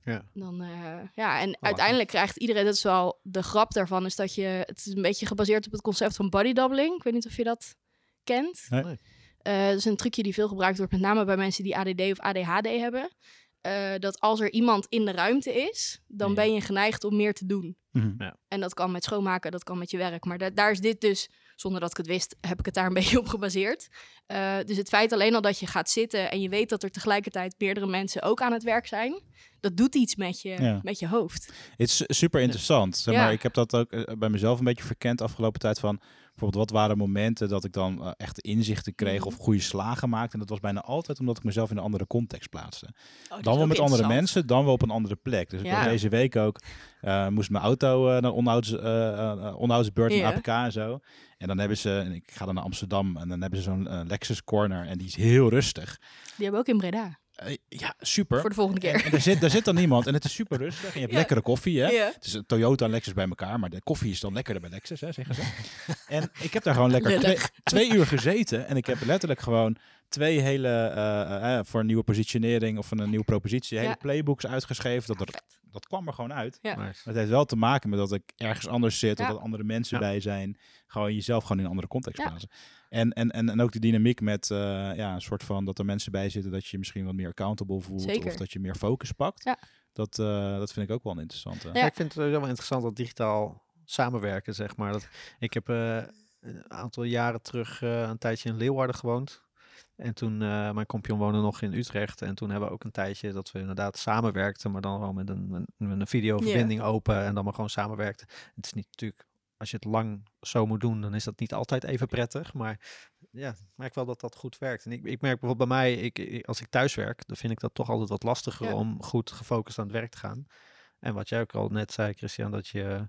Ja. Dan, eh, ja, en lachen. uiteindelijk krijgt iedereen, dat is wel de grap daarvan, is dat je, het is een beetje gebaseerd op het concept van body doubling. Ik weet niet of je dat kent. Nee. Eh, dat is een trucje die veel gebruikt wordt, met name bij mensen die ADD of ADHD hebben. Eh, dat als er iemand in de ruimte is, dan Ja. ben je geneigd om meer te doen. Mhm. En dat kan met schoonmaken, dat kan met je werk. Maar da- daar is dit dus, zonder dat ik het wist, heb ik het daar een beetje op gebaseerd. Eh, dus het feit alleen al dat je gaat zitten en je weet dat er tegelijkertijd meerdere mensen ook aan het werk zijn, dat doet iets met je, Ja. met je hoofd. Het is super interessant. Zeg Ja. maar, ik heb dat ook eh, bij mezelf een beetje verkend afgelopen tijd van bijvoorbeeld wat waren momenten dat ik dan eh, echt inzichten kreeg Mhm. of goede slagen maakte. En dat was bijna altijd omdat ik mezelf in een andere context plaatste. Oh, dan wel met andere mensen, dan wel op een andere plek. Dus Ja. deze week ook, eh, moest mijn auto uh, naar onderhouds, uh, onderhoudsbeurt in. APK en zo. En dan hebben ze, en ik ga dan naar Amsterdam en dan hebben ze zo'n Lexus Corner en die is heel rustig. Die hebben we ook in Breda, ja, super. voor de volgende En, keer. en daar, zit, daar zit dan niemand en het is super rustig en je hebt Ja. lekkere koffie. Hè? Ja. Het is een Toyota en Lexus bij elkaar, maar de koffie is dan lekkerder bij Lexus, hè, zeggen ze. en ik heb daar gewoon lekker twee, uur gezeten en ik heb letterlijk gewoon twee hele, eh, eh, voor een nieuwe positionering of een nieuwe propositie, hele Ja. playbooks uitgeschreven. Dat, er, dat kwam er gewoon uit. Maar het heeft wel te maken met dat ik ergens anders zit, of dat andere mensen Ja. bij zijn. Gewoon jezelf gewoon in een andere context Ja. plaatsen. En, en, en, en ook die dynamiek met eh, ja, een soort van dat er mensen bij zitten dat je je misschien wat meer accountable voelt. Zeker. Of dat je meer focus pakt. Ja. Dat, eh, dat vind ik ook wel een interessante. Ja. Ja, ik vind het sowieso wel interessant dat digitaal samenwerken, zeg maar. Dat, ik heb eh, een aantal jaren terug eh, een tijdje in Leeuwarden gewoond. En toen, eh, mijn compagnon woonde nog in Utrecht. En toen hebben we ook een tijdje dat we inderdaad samenwerkten. Maar dan wel met een, een, met een videoverbinding open. En dan maar gewoon samenwerkten. Het is niet natuurlijk als je het lang zo moet doen, dan is dat niet altijd even prettig. Maar ja, ik merk wel dat dat goed werkt. En ik, ik merk bijvoorbeeld bij mij, ik, als ik thuis werk, dan vind ik dat toch altijd wat lastiger Ja. om goed gefocust aan het werk te gaan. En wat jij ook al net zei, Christian, dat je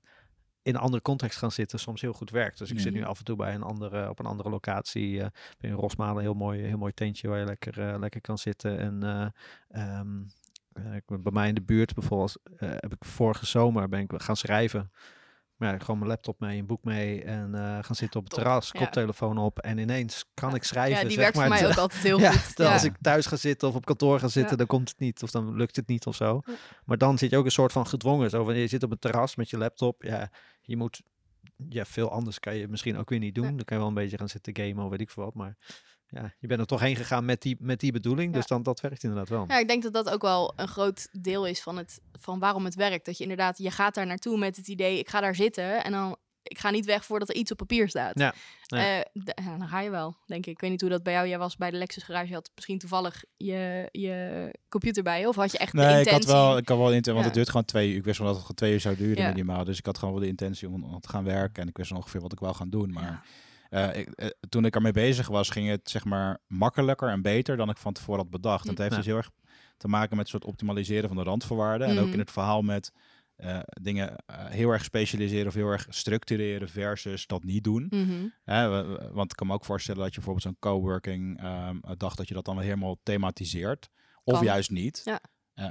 in een andere context gaan zitten soms heel goed werkt. Dus ik zit nu Mhm. af en toe bij een andere, op een andere locatie. eh in Rosmalen, een heel mooi, heel mooi tentje waar je lekker, eh, lekker kan zitten. En eh, ehm, eh, bij mij in de buurt bijvoorbeeld, heb ik vorige zomer ben ik gaan schrijven. Maar ja, gewoon mijn laptop mee, een boek mee en eh, gaan zitten op het Top, terras, koptelefoon op en ineens kan ik schrijven. Ja, die zeg werkt voor mij ook altijd heel ja, goed. als ik thuis ga zitten of op kantoor ga zitten, dan komt het niet of dan lukt het niet of zo. Maar dan zit je ook een soort van gedwongen. Zo, wanneer je zit op een terras met je laptop, ja, je moet, ja, veel anders kan je misschien ook weer niet doen. Dan kan je wel een beetje gaan zitten gamen of weet ik veel wat, maar ja, je bent er toch heen gegaan met die, met die bedoeling, Ja. dus dan, dat werkt inderdaad wel. Ja, ik denk dat dat ook wel een groot deel is van, het, van waarom het werkt. Dat je inderdaad, je gaat daar naartoe met het idee, ik ga daar zitten en dan, ik ga niet weg voordat er iets op papier staat. Ja, ja. Eh, d- ja, dan ga je wel, denk ik. Ik weet niet hoe dat bij jou, jij was bij de Lexus garage, je had misschien toevallig je, je computer bij je, of had je echt de Nee, ik intentie? had wel, ik had wel inten, want Ja. het duurt gewoon twee uur. Ik wist wel dat het gewoon twee uur zou duren Ja. minimaal. Dus ik had gewoon wel de intentie om, om te gaan werken. En ik wist ongeveer wat ik wel gaan doen. Maar Eh, ik, eh, toen ik ermee bezig was, ging het zeg maar makkelijker en beter dan ik van tevoren had bedacht. En het heeft Ja. dus heel erg te maken met een soort optimaliseren van de randvoorwaarden. En ook Mhm. in het verhaal met eh, dingen heel erg specialiseren of heel erg structureren versus dat niet doen. Mhm. We- we- want ik kan me ook voorstellen dat je bijvoorbeeld zo'n coworking ehm dag dat je dat dan wel helemaal thematiseert. Of Kan. juist niet. Ja.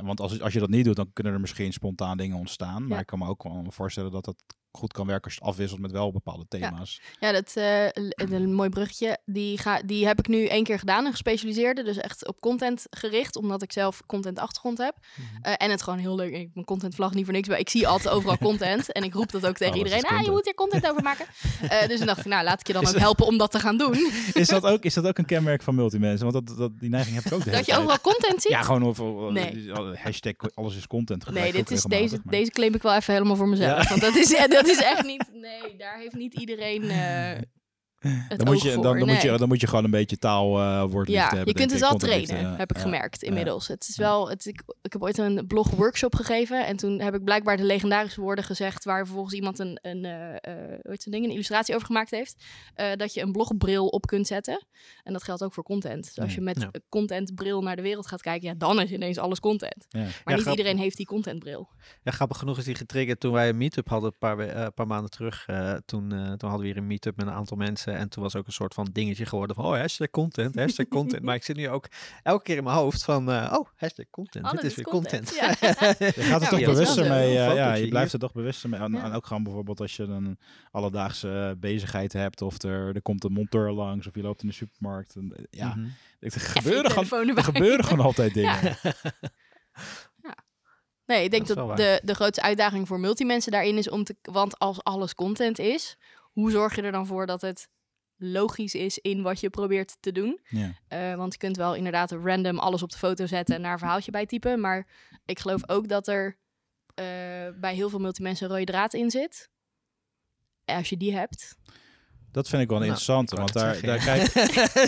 Want als, als je dat niet doet, dan kunnen er misschien spontaan dingen ontstaan. Maar Ja. ik kan me ook wel voorstellen dat dat goed kan werken als je het afwisselt met wel bepaalde thema's. Ja, dat eh, l- een mooi bruggetje. Die, ga, die heb ik nu één keer gedaan, een gespecialiseerde. Dus echt op content gericht, omdat ik zelf content achtergrond heb. Mhm. Eh, en het gewoon heel leuk. Ik mijn content vlag niet voor niks bij. Ik zie altijd overal content. En ik roep dat ook tegen Alles is iedereen. Ah, je moet hier content over maken. Eh, dus dan dacht ik, nou, laat ik je dan ook helpen om dat te gaan doen. Is, dat ook, is dat ook een kenmerk van multimensen? Want dat, dat, die neiging heb ik ook de dat je tijd. overal content ziet. Ja, gewoon Nee. hashtag alles is content. Nee, dit is, deze, maar- deze claim ik wel even helemaal voor mezelf. Ja. Want dat is, eh, dat is echt niet... Nee, daar heeft niet iedereen eh het dan moet, je, dan, dan, moet je, dan moet je gewoon een beetje taal eh woordliefde Ja, hebben. je kunt het wel trainen, liefde, heb ik ja, gemerkt ja. inmiddels. Het is Ja. wel, het, ik, ik heb ooit een blog-workshop gegeven en toen heb ik blijkbaar de legendarische woorden gezegd waar vervolgens iemand een, een, eh, eh, hoe ding, een illustratie over gemaakt heeft. Eh, dat je een blogbril op kunt zetten. En dat geldt ook voor content. Dus als je met contentbril naar de wereld gaat kijken, ja, dan is ineens alles content. Ja. Maar Ja, niet iedereen heeft die contentbril. Ja, grappig genoeg is die getriggerd toen wij een meetup hadden een paar, eh, paar maanden terug. eh, toen, eh, toen hadden we hier een meetup met een aantal mensen. En toen was ook een soort van dingetje geworden van, oh, hashtag content, hashtag content. maar ik zit nu ook elke keer in mijn hoofd van, eh, oh, hashtag content, Alles dit is is weer content, content. ja. Je gaat er Ja, toch bewuster mee. eh, ja, je blijft er toch bewuster mee. En, Ja. en ook gewoon bijvoorbeeld als je een alledaagse eh, bezigheid hebt. Of er, er komt een monteur langs. Of je loopt in de supermarkt. En, ja, Mhm. er Even je gebeuren, gewoon, er gebeuren gewoon altijd dingen. Nee, ik denk Dat dat, de, de grootste uitdaging voor multimensen daarin is om te... Want als alles content is, hoe zorg je er dan voor dat het logisch is in wat je probeert te doen? Ja. Eh, want je kunt wel inderdaad random alles op de foto zetten en naar een verhaaltje bij typen. Maar ik geloof ook dat er eh, bij heel veel multimensen een rode draad in zit. En als je die hebt. Dat vind ik wel Nou, interessante. ik Want daar, daar, kijk,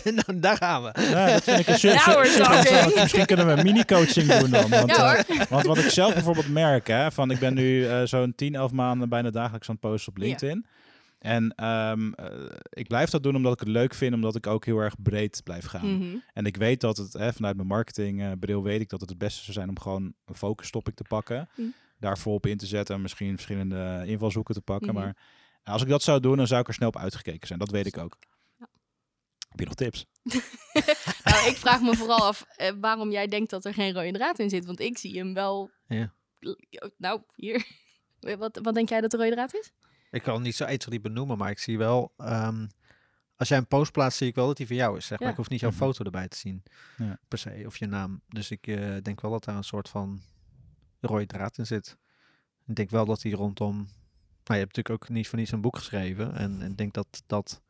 nou, daar gaan we. ja, dat vind ik een we're talking. Misschien kunnen we een mini-coaching doen dan. Want, Ja, eh, want wat ik zelf bijvoorbeeld merk, hè, van ik ben nu eh, zo'n 10, 11 maanden bijna dagelijks aan het posten op Ja. LinkedIn. En ehm, eh, ik blijf dat doen omdat ik het leuk vind, omdat ik ook heel erg breed blijf gaan. Mhm. En ik weet dat het, hè, vanuit mijn marketingbril weet ik dat het het beste zou zijn om gewoon een focus topic te pakken. Mhm. Daar volop in te zetten en misschien verschillende invalshoeken te pakken. Mhm. Maar als ik dat zou doen, dan zou ik er snel op uitgekeken zijn. Dat weet ik ook. Ja. Heb je nog tips? Nou, ik vraag me vooral af eh, waarom jij denkt dat er geen rode draad in zit. Want ik zie hem wel. Ja. Nou, hier. Wat, wat denk jij dat de rode draad is? Ik kan niet zo 1, 2, 3 benoemen, maar ik zie wel... ehm, als jij een post plaatst, zie ik wel dat die van jou is. Zeg maar. Ja. Ik hoef niet jouw Mhm. foto erbij te zien, Ja. per se, of je naam. Dus ik eh, denk wel dat daar een soort van rode draad in zit. Ik denk wel dat die rondom... Nou, je hebt natuurlijk ook niet voor niets een boek geschreven. En en ik denk dat, dat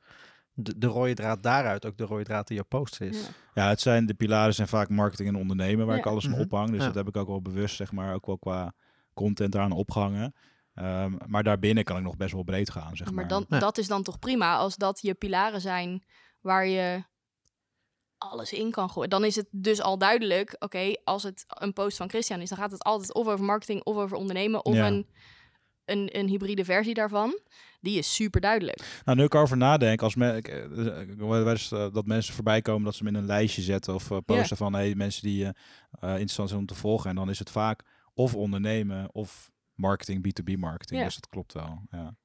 de, de rode draad daaruit ook de rode draad in jouw post is. Ja. Ja, het zijn de pilaren zijn vaak marketing en ondernemen waar Ja. ik alles aan Mhm. ophang. Dus Ja. dat heb ik ook wel bewust, zeg maar, ook wel qua content daaraan opgehangen. Ehm, maar daarbinnen kan ik nog best wel breed gaan, zeg maar. maar dan, Ja. dat is dan toch prima als dat je pilaren zijn waar je alles in kan gooien. Dan is het dus al duidelijk, oké, als het een post van Christian is, dan gaat het altijd of over marketing of over ondernemen of Ja. een een, een hybride versie daarvan. Die is super duidelijk. Nou, nu ik erover nadenk, als me, ik, eh, eh, ik eh, dat mensen voorbij komen dat ze hem in een lijstje zetten of eh, posten van hey, mensen die eh eh, interessant zijn om te volgen. En dan is het vaak of ondernemen of marketing, B2B marketing. Ja. Dus dat klopt wel. Ja.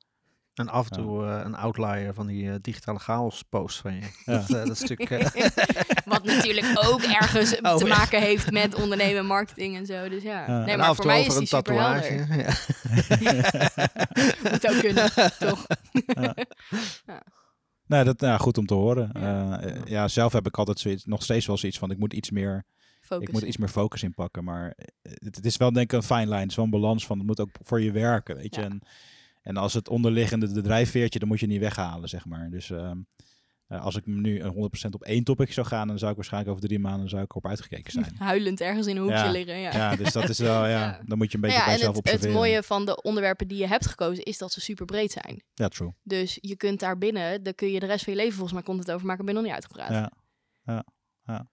En af en Ja. toe eh, een outlier van die eh, digitale chaos post van je. Ja. Dat, eh, dat stuk... eh, Wat natuurlijk ook ergens Oh, te ja. maken heeft met ondernemen, en marketing en zo. Dus ja. Nee, en maar af voor en toe mij is over die een super tatoeage. helder. Ja. Moet ook kunnen, toch? Nee, dat nou, goed om te horen. Ja. Zelf heb ik altijd zoiets, nog steeds wel zoiets van, ik moet iets meer, Focus. ik moet iets meer focus inpakken. Maar eh, het, het is wel denk ik een fine line. Het is wel een balans van, het moet ook voor je werken, weet je. Ja. En, en als het onderliggende de drijfveertje, dan moet je niet weghalen, zeg maar. Dus ehm, eh, als ik nu een 100% op één topic zou gaan, dan zou ik waarschijnlijk over drie maanden zou ik erop uitgekeken zijn. Huilend ergens in een hoekje Ja. liggen. Ja. Ja, dus dat is wel, ja, Ja. dan moet je een beetje ja, bij en jezelf het, het mooie van de onderwerpen die je hebt gekozen is dat ze super breed zijn. Ja, true. Dus je kunt daar binnen, daar kun je de rest van je leven volgens mij content over maken, ben je nog niet uitgepraat. Ja. Ja.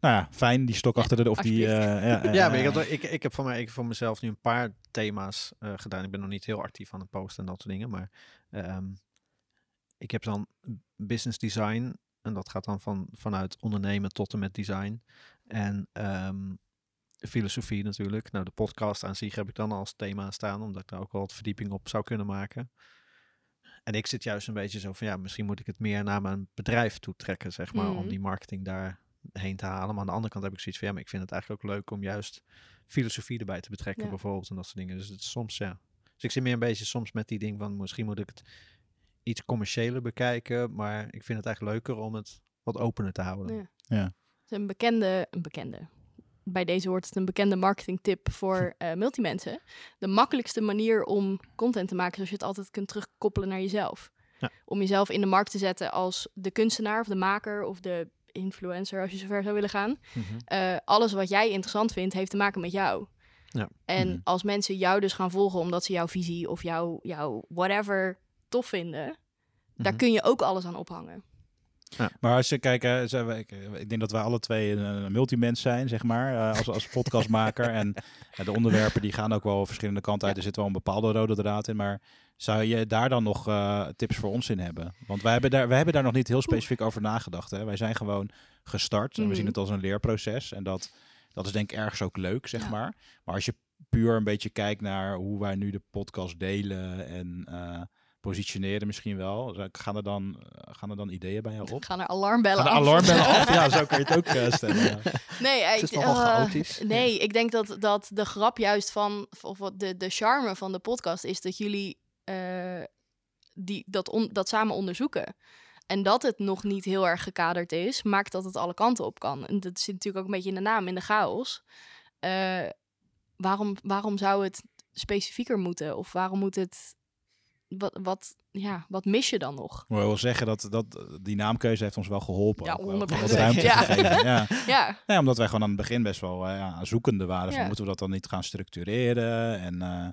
Nou ja, fijn, die stok achter de, of die... eh, ja, Ja, eh, maar ik, had, ik, ik heb voor mij ik heb voor mezelf nu een paar thema's eh, gedaan. Ik ben nog niet heel actief aan het posten en dat soort dingen. Maar ehm, ik heb dan business design. En dat gaat dan van, vanuit ondernemen tot en met design. En ehm, filosofie natuurlijk. Nou, de podcast aan zich heb ik dan als thema staan. Omdat ik daar ook wel wat verdieping op zou kunnen maken. En ik zit juist een beetje zo van, ja, misschien moet ik het meer naar mijn bedrijf toe trekken, zeg maar. Om Mhm. die marketing daar heen te halen. Maar aan de andere kant heb ik zoiets van, ja, maar ik vind het eigenlijk ook leuk om juist filosofie erbij te betrekken, Ja. bijvoorbeeld. En dat soort dingen. Dus het is soms, ja. Dus ik zit meer een beetje soms met die ding van, misschien moet ik het iets commerciëler bekijken. Maar ik vind het eigenlijk leuker om het wat opener te houden. Ja. Ja. Het is een bekende, een bekende. Bij deze hoort het een bekende marketingtip voor eh multimensen. De makkelijkste manier om content te maken is als je het altijd kunt terugkoppelen naar jezelf. Ja. Om jezelf in de markt te zetten als de kunstenaar of de maker of de influencer, als je zover zou willen gaan. Mhm. Eh, alles wat jij interessant vindt, heeft te maken met jou. Ja. En Mhm. als mensen jou dus gaan volgen omdat ze jouw visie of jouw, jouw whatever tof vinden, daar Mhm. kun je ook alles aan ophangen. Maar als je kijkt, we- ik, ik denk dat wij alle twee een, een multimens zijn, zeg maar, eh, als, als podcastmaker. en eh, de onderwerpen die gaan ook wel verschillende kanten uit. Er zit wel een bepaalde rode draad in. Maar zou je daar dan nog eh, tips voor ons in hebben? Want wij hebben, daar, wij hebben daar nog niet heel specifiek over nagedacht. Hè? Wij zijn gewoon gestart en we Mhm. zien het als een leerproces. En dat, dat is denk ik ergens ook leuk, zeg Ja. maar. Maar als je puur een beetje kijkt naar hoe wij nu de podcast delen en eh, positioneren misschien wel. Gaan er dan, eh, gaan er dan ideeën bij jou op? Gaan er alarmbellen Gaan af? alarmbellen af? Ja, zo kan je het ook eh, stellen. ja. Nee, Het ik- is nogal eh, chaotisch. Nee, ik denk dat, dat de grap juist van, of wat de, de charme van de podcast is dat jullie eh, die, dat, on- dat samen onderzoeken. En dat het nog niet heel erg gekaderd is, maakt dat het alle kanten op kan. En dat zit natuurlijk ook een beetje in de naam, in de chaos. Eh, waarom, waarom zou het specifieker moeten? Of waarom moet het... Wat, wat, ja, wat mis je dan nog? Maar ik wil zeggen dat, dat die naamkeuze heeft ons wel geholpen. Ja, ook wel, om 100%. wat ruimte Ja. Ja. Ja, Ja, omdat wij gewoon aan het begin best wel eh, ja, zoekende waren. Van. Moeten we dat dan niet gaan structureren? En eh,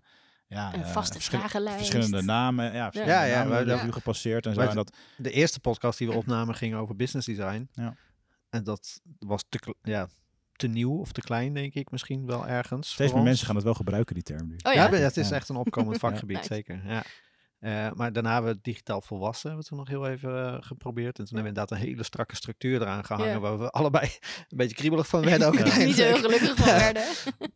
ja, Een eh, vaste vragenlijst. Verschillende namen. Ja, verschillende Ja, ja, namen ja. gepasseerd en zo. En dat, De eerste podcast die we opnamen ging over business design. Ja. En dat was te, ja, te nieuw of te klein, denk ik misschien wel ergens. steeds meer ons. mensen gaan het wel gebruiken, die term nu. oh ja, ja. het is Ja. echt een opkomend vakgebied, Nice. zeker. Ja. Eh, maar daarna hebben we digitaal volwassen hebben we toen nog heel even eh, geprobeerd. En toen hebben we inderdaad een hele strakke structuur eraan gehangen. Ja. Waar we allebei een beetje kriebelig van werden. Ook Ja. niet zo heel gelukkig van werden.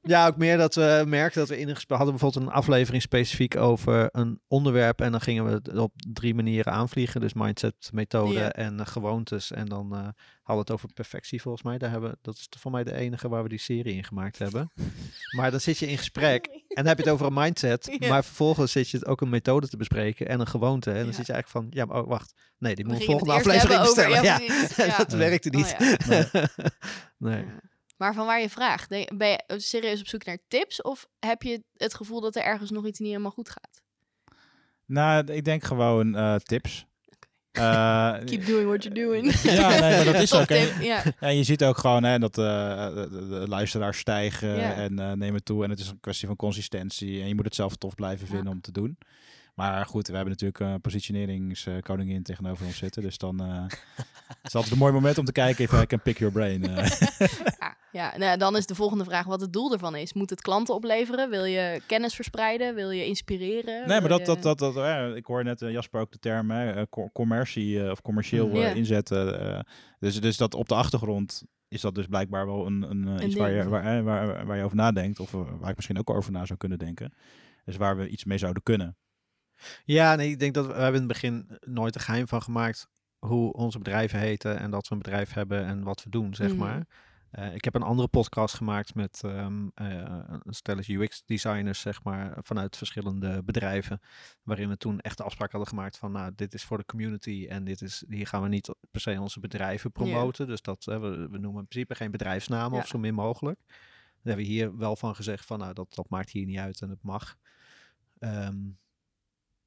Ja, ook meer dat we merkten dat we in een gesprek hadden bijvoorbeeld een aflevering specifiek over een onderwerp. En dan gingen we het op drie manieren aanvliegen. Dus mindset, methode en eh, gewoontes. En dan hadden het over perfectie volgens mij. Daar hebben, dat is voor mij de enige waar we die serie in gemaakt hebben. Maar dan zit je in gesprek en dan heb je het over een mindset. Ja. Maar vervolgens zit je het ook een methode te bespreken en een gewoonte. En dan Ja. zit je eigenlijk van, ja, maar oh, wacht. Nee, die moet volgende aflevering over- bestellen. Ja, ja, dat Ja. werkte niet. Oh, ja. nee. Maar van waar je vraagt, ben je serieus op zoek naar tips of heb je het gevoel dat er ergens nog iets niet helemaal goed gaat? Nou, ik denk gewoon eh, tips. Eh, Keep doing what you're doing. Ja, nee, maar dat is ook. Toptip, Ja. Ja, je ziet ook gewoon hè, dat eh, de, luisteraars stijgen Ja. en eh, nemen toe. En het is een kwestie van consistentie. En je moet het zelf tof blijven Ja. vinden om te doen. Maar goed, we hebben natuurlijk een positioneringskoningin tegenover ons zitten. Dus dan eh, is het altijd een mooi moment om te kijken if I can pick your brain. Ja, nou, dan is de volgende vraag wat het doel ervan is. Moet het klanten opleveren? Wil je kennis verspreiden? Wil je inspireren? Nee, maar dat, je- dat, dat, dat eh, ik hoor net eh, Jasper ook de term hè, eh, co- commercie eh, of commercieel Ja. inzetten. dus, dus dat op de achtergrond is dat dus blijkbaar wel een, een, eh, Een iets waar je, waar, waar, waar je over nadenkt. Of waar ik misschien ook over na zou kunnen denken. Dus waar we iets mee zouden kunnen. Ja, nee, ik denk dat we, we hebben in het begin nooit een geheim van gemaakt hoe onze bedrijven heten en dat we een bedrijf hebben en wat we doen, zeg Mhm. maar. Eh, ik heb een andere podcast gemaakt met ehm eh, een stelletje UX-designers, zeg maar, vanuit verschillende bedrijven. Waarin we toen echt de afspraak hadden gemaakt van, nou, dit is voor de community en dit is, hier gaan we niet per se onze bedrijven promoten. Dus dat, eh, we, we noemen in principe geen bedrijfsnamen Ja. of zo min mogelijk. Daar hebben we hier wel van gezegd van, nou, dat, dat maakt hier niet uit en het mag. Ehm,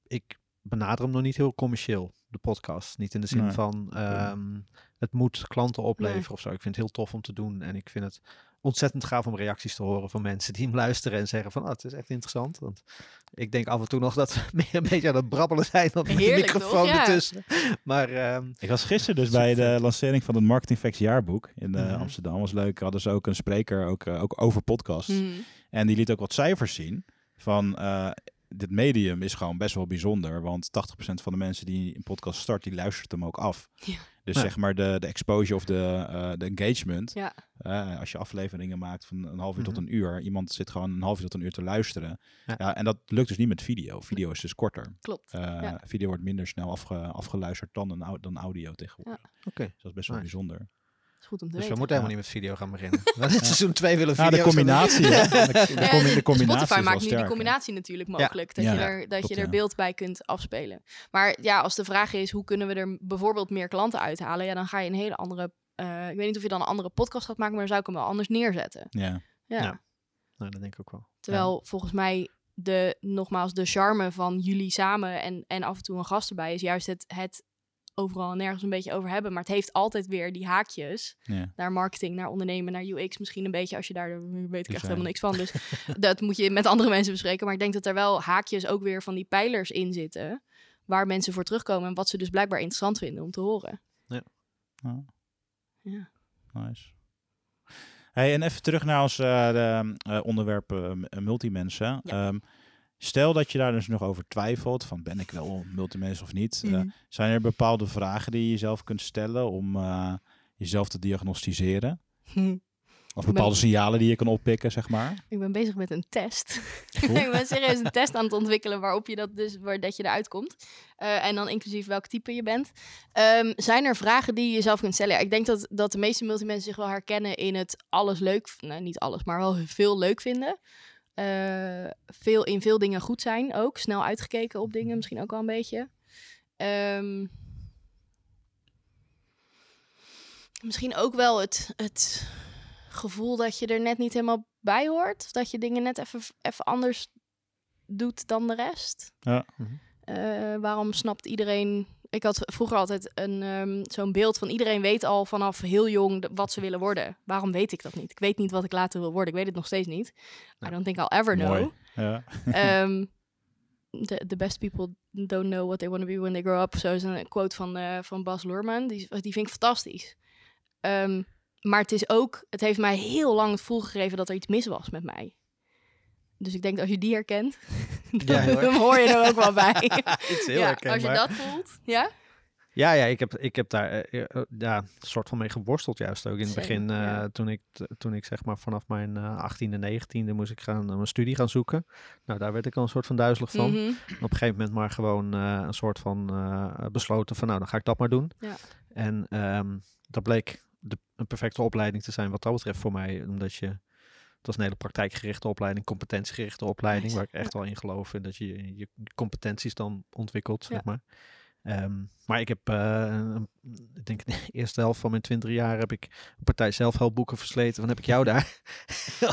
ik benader hem nog niet heel commercieel, de podcast. Niet in de zin Nee. van ehm, het moet klanten opleveren Nee. of zo. Ik vind het heel tof om te doen. En ik vind het ontzettend gaaf om reacties te horen van mensen die hem luisteren en zeggen van, ah, het is echt interessant. Want ik denk af en toe nog dat we meer een beetje aan het brabbelen zijn dan met de toch? microfoon Ja. ertussen. Maar ehm, Ik was gisteren dus bij de lancering van het Marketing Facts jaarboek in eh, Mhm. Amsterdam. Was leuk. Hadden ze ook een spreker ook, eh, ook over podcasts. Mhm. En die liet ook wat cijfers zien van eh, dit medium is gewoon best wel bijzonder. Want 80% van de mensen die een podcast start, die luistert hem ook af. Ja. Dus Ja. zeg maar de, de exposure of de, eh, de engagement. Ja. eh, als je afleveringen maakt van een half uur tot Mhm. een uur. Iemand zit gewoon een half uur tot een uur te luisteren. Ja. Ja. en dat lukt dus niet met video. Video is dus korter. Klopt. Eh. Video wordt minder snel afge, afgeluisterd dan, een, dan audio tegenwoordig. oké. Dus dat is best wel Nice. bijzonder. Is goed om te Dus we weten. moeten helemaal niet met video gaan beginnen. We seizoen 2 willen Ja, video's de gaan doen. combinatie. hè. De, de, Ja, combi- de de- combinatie Spotify maakt nu die sterk, hè. combinatie natuurlijk mogelijk. Dat Ja. je Ja, er, dat je er ja. beeld bij kunt afspelen. Maar ja, als de vraag is hoe kunnen we er bijvoorbeeld meer klanten uithalen, ja, dan ga je een hele andere. eh, ik weet niet of je dan een andere podcast gaat maken, maar dan zou ik hem wel anders neerzetten. Ja. Ja. Ja. Nou, dat denk ik ook wel. Terwijl volgens mij de, nogmaals, de charme van jullie samen en, en af en toe een gast erbij is juist het, het overal en nergens een beetje over hebben. Maar het heeft altijd weer die haakjes Ja. naar marketing, naar ondernemen, naar UX. Misschien een beetje als je daar, weet ik echt helemaal niks van. Dus dat moet je met andere mensen bespreken. Maar ik denk dat er wel haakjes ook weer van die pijlers in zitten. Waar mensen voor terugkomen en wat ze dus blijkbaar interessant vinden om te horen. Ja. Ja. Nice. Hey, en even terug naar ons eh, de, eh, onderwerp eh, multimensen. Ja. Ehm, stel dat je daar dus nog over twijfelt, van ben ik wel multimens of niet? Eh, Mhm. zijn er bepaalde vragen die je jezelf kunt stellen om eh, jezelf te diagnosticeren? Of ben- bepaalde signalen die je kan oppikken, zeg maar? Ik ben bezig met een test. Ik ben serieus een test aan het ontwikkelen waarop je dat dus waar dat je eruit komt. Eh, en dan inclusief welk type je bent. Ehm, zijn er vragen die je jezelf kunt stellen? Ja, ik denk dat, dat de meeste multimensen zich wel herkennen in het alles leuk, nou niet alles, maar wel veel leuk vinden. Eh, veel, in veel dingen goed zijn ook. Snel uitgekeken op dingen misschien ook wel een beetje. Ehm, misschien ook wel het, het gevoel dat je er net niet helemaal bij hoort. Of dat je dingen net even, even anders doet dan de rest. Ja. Eh, waarom snapt iedereen... Ik had vroeger altijd een, ehm, zo'n beeld van iedereen weet al vanaf heel jong wat ze willen worden. Waarom weet ik dat niet? Ik weet niet wat ik later wil worden. Ik weet het nog steeds niet. I don't think I'll ever know. Ja. Ehm, the, the best people don't know what they want to be when they grow up. Zo is een quote van, eh, van Bas Luhrmann. Die, die vind ik fantastisch. Ehm, maar het is ook, het heeft mij heel lang het gevoel gegeven dat er iets mis was met mij. Dus ik denk dat als je die herkent, dan, hoor je er ook wel bij. Iets heel ja, als je dat voelt, ja. Ja, ja ik, heb, ik heb daar eh, ja, een soort van mee geworsteld juist ook in het begin. ja. toen, ik, toen ik zeg maar vanaf mijn eh 18e, 19e moest ik gaan, mijn studie gaan zoeken. Nou, daar werd ik al een soort van duizelig van. Mhm. Op een gegeven moment maar gewoon een soort van besloten van nou, dan ga ik dat maar doen. Ja. En ehm, dat bleek de, een perfecte opleiding te zijn wat dat betreft voor mij. Omdat je, het was een hele praktijkgerichte opleiding, competentiegerichte opleiding. Nice, Waar ik echt wel in geloof. En dat je je- competenties dan ontwikkelt, zeg maar. Ehm, maar ik heb, eh, een- ik denk de eerste helft van mijn twintig jaar heb ik een partij zelfhelpboeken versleten. Van heb ik jou daar?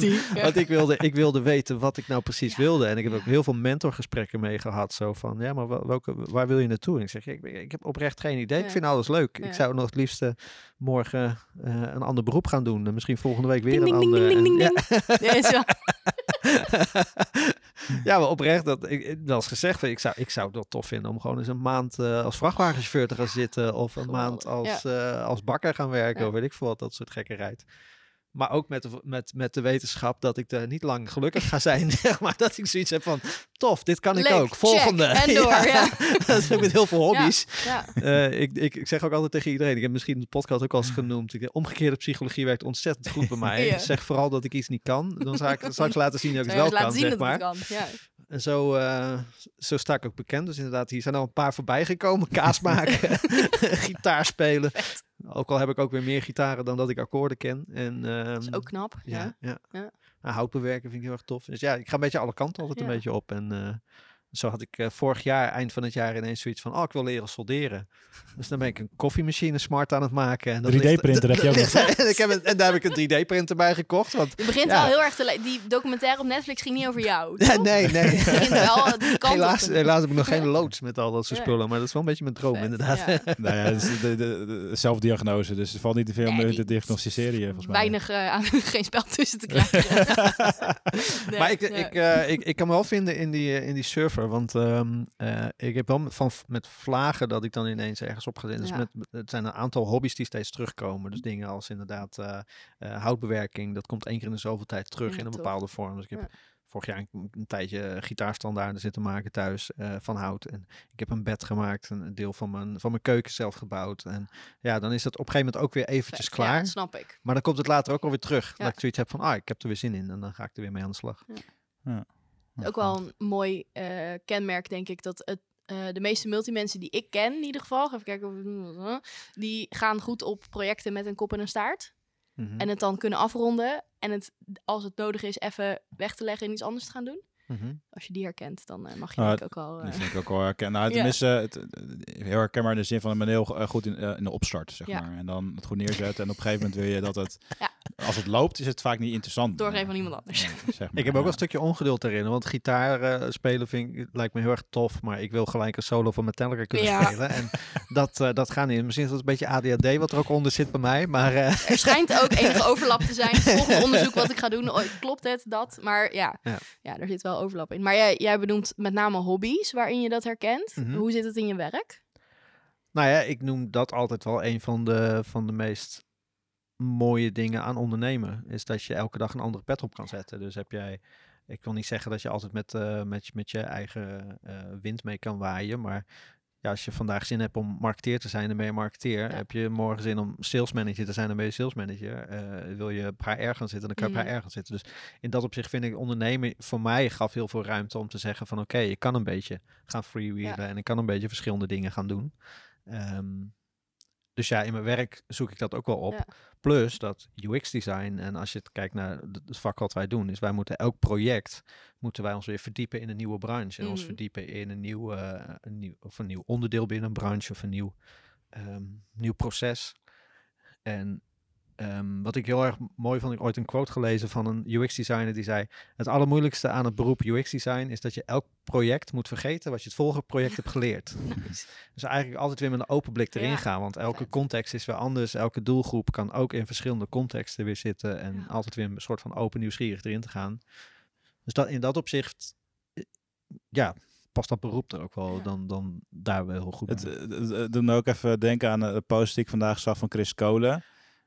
Gewoon- Ja. want ik wilde, ik wilde weten wat ik nou precies wilde. En ik heb ook heel veel mentorgesprekken mee gehad. Zo van, ja, maar wel- welke, waar wil je naartoe? En ik zeg, ja, ik, ik heb oprecht geen idee. Ik vind alles leuk. Ja. Ik zou nog het liefst morgen eh, een ander beroep gaan doen. En misschien volgende week weer Ding, een ding, ander. ding, En- ding, ja. Ja, maar oprecht, dat, ik, dat is gezegd. Ik zou, ik zou het wel tof vinden om gewoon eens een maand eh, als vrachtwagenchauffeur te gaan zitten. Of een maand als, eh, als bakker gaan werken. Ja. Of weet ik veel wat, dat soort gekkerheid. Maar ook met de, met, met de wetenschap dat ik er niet lang gelukkig ga zijn. Zeg maar dat ik zoiets heb van, tof, dit kan ik ook. Volgende. check, en door, ja. dat is ook met heel veel hobby's. Ja. Eh, ik, ik, ik zeg ook altijd tegen iedereen, ik heb misschien de podcast ook al eens genoemd. Ik, omgekeerde psychologie werkt ontzettend goed bij mij. Ja. Zeg vooral dat ik iets niet kan. Dan zal ik straks laten zien dat ik het wel kan, zeg maar. kan. En zo, eh, zo sta ik ook bekend. Dus inderdaad, hier zijn al een paar voorbij gekomen. Kaas maken, gitaar spelen. Ook al heb ik ook weer meer gitaren dan dat ik akkoorden ken. En, Dat is ehm, ook knap. Ja. ja, ja. Ja. Nou, hout bewerken vind ik heel erg tof. Dus ja, ik ga een beetje alle kanten altijd een beetje op. En eh, zo had ik eh, vorig jaar, eind van het jaar, ineens zoiets van... Oh, ik wil leren solderen. Dus dan ben ik een koffiemachine smart aan het maken. En dat ligt- 3D-printer heb je ook nog. en, ik heb een- en daar heb ik een 3D-printer bij gekocht. Want, Je begint Ja. wel heel erg te... Die documentaire op Netflix ging niet over jou. ja, nee, nee. Het wel die kant Helaas, op. helaas heb ik nog geen loods met al dat soort spullen. Maar dat is wel een beetje mijn droom, Vet, inderdaad. ja. Nou ja, het is de, de, de zelfdiagnose, dus er valt niet te veel Nee, om die- te diagnosticeren hier, volgens mij. Weinig, eh, aan, geen spel tussen te krijgen. Nee, maar ik, ja. ik, eh, ik, ik kan me wel vinden in die, in die Want ehm, eh, ik heb wel van, met vlagen dat ik dan ineens ergens op ga zitten. Dus Ja. met, het zijn een aantal hobby's die steeds terugkomen. Dus dingen als inderdaad eh, eh, houtbewerking. Dat komt één keer in de zoveel tijd terug Ja, in een tof. bepaalde vorm. Dus ik heb Ja. vorig jaar een, een tijdje gitaarstandaarden zitten maken thuis eh, van hout. En ik heb een bed gemaakt. Een deel van mijn, van mijn keuken zelf gebouwd. En ja, dan is dat op een gegeën moment ook weer eventjes klaar. Ja, snap ik. Maar dan komt het later ook alweer terug. Ja. Dat ik zoiets heb van, ah, ik heb er weer zin in. En dan ga ik er weer mee aan de slag. Ook wel een mooi eh, kenmerk, denk ik, dat het, eh, de meeste multimensen die ik ken, in ieder geval, even kijken, of, die gaan goed op projecten met een kop en een staart. Mhm. En het dan kunnen afronden en het, als het nodig is, even weg te leggen en iets anders te gaan doen. Mhm. Als je die herkent, dan eh, mag je Nou, denk ik ook. Die eh, vind ik ook wel herkenbaar. Nou, Ja. tenminste, het, het- heel herkenbaar in de zin van ben heel eh, goed in, eh, in de opstart, zeg Ja. maar. En dan het goed neerzetten. En op een gegeven moment wil je dat het... Ja. Als het loopt, is het vaak niet interessant. Doorgeven aan iemand anders. Ja, zeg maar, Ik heb ook wel ja. een stukje ongeduld erin. Want gitaar eh, spelen vind ik, lijkt me heel erg tof. Maar ik wil gelijk een solo van Metallica kunnen Ja. spelen. En dat, eh, dat gaat niet. Misschien is dat een beetje ADHD wat er ook onder zit bij mij. Maar eh, Er schijnt ook enige overlap te zijn. Volgende onderzoek wat ik ga doen, oh, klopt het, dat? Maar ja, Ja. ja. er zit wel overlap in. Maar jij, jij benoemt met name hobby's waarin je dat herkent. Mhm. Hoe zit het in je werk? nou ja, ik noem dat altijd wel een van de, van de meest mooie dingen aan ondernemen. Is dat je elke dag een andere pet op kan zetten. Dus heb jij... Ik wil niet zeggen dat je altijd met, eh, met, je- met je eigen eh, wind mee kan waaien. Maar ja, als je vandaag zin hebt om marketeer te zijn, dan ben je marketeer. Ja. Heb je morgen zin om sales manager te zijn, dan ben je sales manager. Eh, wil je op HR gaan zitten, dan kan je op Mhm. HR gaan zitten. Dus in dat opzicht vind ik ondernemen voor mij gaf heel veel ruimte om te zeggen van oké, ik kan een beetje gaan freewheelen en ik kan een beetje verschillende dingen gaan doen. Ehm, dus ja, in mijn werk zoek ik dat ook wel op. Ja. Plus dat UX design en als je het kijkt naar het het vak wat wij doen, is wij moeten elk project moeten wij ons weer verdiepen in een nieuwe branche en ons Mhm. verdiepen in een nieuw, eh, een nieuw of een nieuw onderdeel binnen een branche of een nieuw, ehm, nieuw proces. En ehm, wat ik heel erg mooi vond, ik ooit een quote gelezen van een UX designer die zei: Het allermoeilijkste aan het beroep UX design is dat je elk project moet vergeten wat je het vorige project hebt geleerd. Dus eigenlijk altijd weer met een open blik erin Ja, gaan. Want elke vet. context is weer anders. Elke doelgroep kan ook in verschillende contexten weer zitten. En Ja. altijd weer een soort van open nieuwsgierig erin te gaan. Dus dat, in dat opzicht, eh, ja, past dat beroep er ook wel dan, dan daar wel heel goed bij. eh, het, het doet me ook even denken aan eh, de post die ik vandaag zag van Chris Kolen.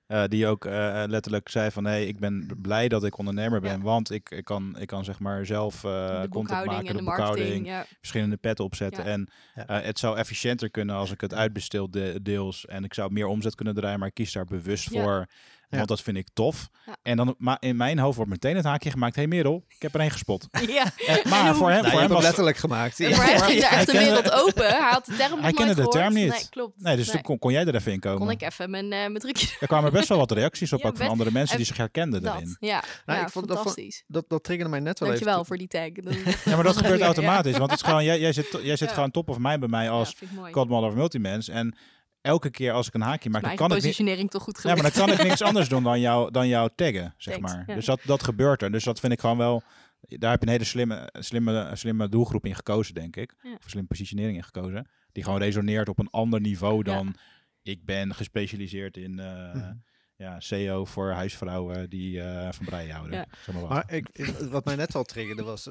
Eh, die ook eh, letterlijk zei van, hey, ik ben blij dat ik ondernemer ben, Ja. want ik, ik, kan, ik kan zeg maar zelf eh, de content maken, en de, de boekhouding, marketing. Ja. verschillende petten opzetten. Ja. En eh, het zou efficiënter kunnen als ik het uitbestel de- deels en ik zou meer omzet kunnen draaien, maar ik kies daar bewust Ja. voor, Ja. want dat vind ik tof. Ja. En dan, maar in mijn hoofd wordt meteen het haakje gemaakt, hey Merel, ik heb er één gespot. ja. Eh, maar voor hem, Nou, voor hem was letterlijk gemaakt. En voor hem ging Hij echt een kende- wereld open. Hij had de term Hij kende de term niet. Nee, klopt. Nee, dus toen kon, kon jij er even in komen. kon ik even mijn, eh mijn trucje Er kwamen best wel wat reacties op, Ja, ook van andere mensen die zich herkenden dat. daarin. Ja, Nou, ja ik vond- fantastisch. Dat, dat triggerde mij net wel Dankjewel even. voor die tag. Ja, maar dat gebeurt Ja. automatisch. Want het is gewoon, jij, jij zit, jij zit Ja. gewoon top of mij bij mij als ja. Codemodel of Multimens. En elke keer als ik een haakje maak, Mijn dan eigen kan ik toch goed Ja, maar dan kan ik niks anders doen dan jou, dan jou taggen, zeg Thanks, maar. ja. Dus dat, dat gebeurt er. Dus dat vind ik gewoon wel... Daar heb je een hele slimme, slimme, slimme doelgroep in gekozen, denk ik. Ja. Of slimme positionering in gekozen. Die gewoon resoneert op een ander niveau Ja. dan... Ik ben gespecialiseerd in eh, Mhm. ja, SEO voor huisvrouwen die eh, van breien houden. Ja. Zeg maar wat. Maar ik, ik- wat mij net al triggerde was...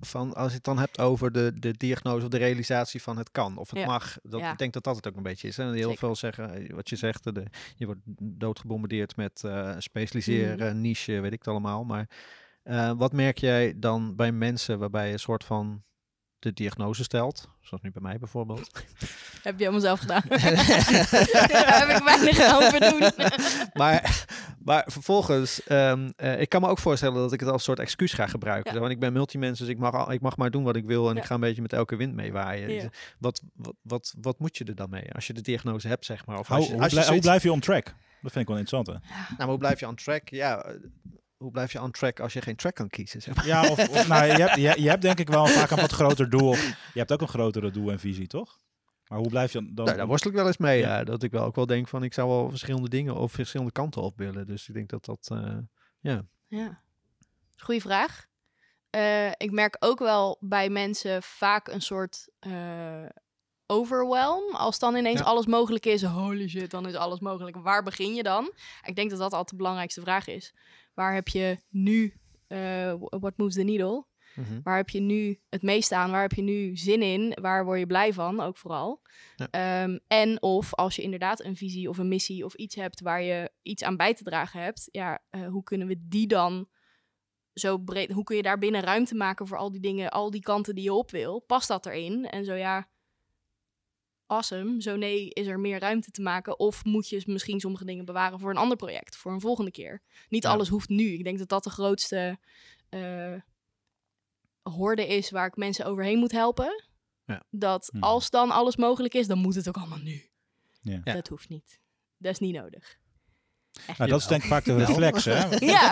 van als je het dan hebt over de, de diagnose of de realisatie van het kan of het Ja. mag. Dat, Ja. Ik denk dat dat het ook een beetje is. En heel Zeker. veel zeggen, eh, wat je zegt, de, je wordt doodgebombardeerd met eh, specialiseren, niche, weet ik het allemaal. Maar eh, wat merk jij dan bij mensen waarbij je een soort van de diagnose stelt, zoals nu bij mij bijvoorbeeld. Heb je helemaal zelf gedaan. Daar heb ik weinig aan doen. maar, maar vervolgens, ehm, eh, ik kan me ook voorstellen dat ik het als soort excuus ga gebruiken. Ja. Want ik ben multimens, dus ik mag, al- ik mag maar doen wat ik wil en Ja. ik ga een beetje met elke wind meewaaien. Ja. Dus, Wat, wat, wat, wat moet je er dan mee als je de diagnose hebt, zeg maar? Of Hoe, als je, hoe, als je blij- hoe zoiets- blijf je on track? Dat vind ik wel interessant. Hè? nou, maar hoe blijf je on track? Ja, eh, hoe blijf je on track als je geen track kan kiezen? Zeg maar? Ja, of, of- nou, je, hebt, je, je hebt denk ik wel vaak een wat groter doel. Of, je hebt ook een grotere doel en visie, toch? Maar hoe blijf je dan... Nou, daar worstel ik wel eens mee. Ja. Ja. dat ik wel ook wel denk van ik zou wel verschillende dingen of verschillende kanten op willen. Dus ik denk dat dat. eh, ja. Ja. Goeie vraag. Eh, ik merk ook wel bij mensen vaak een soort eh, overwhelm. Als dan ineens Ja. alles mogelijk is, holy shit, dan is alles mogelijk. Waar begin je dan? Ik denk dat dat altijd de belangrijkste vraag is. Waar heb je nu, eh what moves the needle? Mhm. Waar heb je nu het meest aan? Waar heb je nu zin in? Waar word je blij van? Ook vooral. Ja. Ehm, en of als je inderdaad een visie of een missie of iets hebt waar je iets aan bij te dragen hebt, ja, eh, hoe kunnen we die dan zo breed? Hoe kun je daar binnen ruimte maken voor al die dingen, al die kanten die je op wil? Past dat erin? En zo ja, awesome. Zo nee, is er meer ruimte te maken? Of moet je misschien sommige dingen bewaren voor een ander project, voor een volgende keer? Niet Ja. alles hoeft nu. Ik denk dat dat de grootste. eh, horde is waar ik mensen overheen moet helpen. Ja. Dat Hmm. als dan alles mogelijk is, dan moet het ook allemaal nu. Ja. Ja. Dat hoeft niet. Dat is niet nodig. Nou, dat is denk ik vaak de reflex, hè? Ja.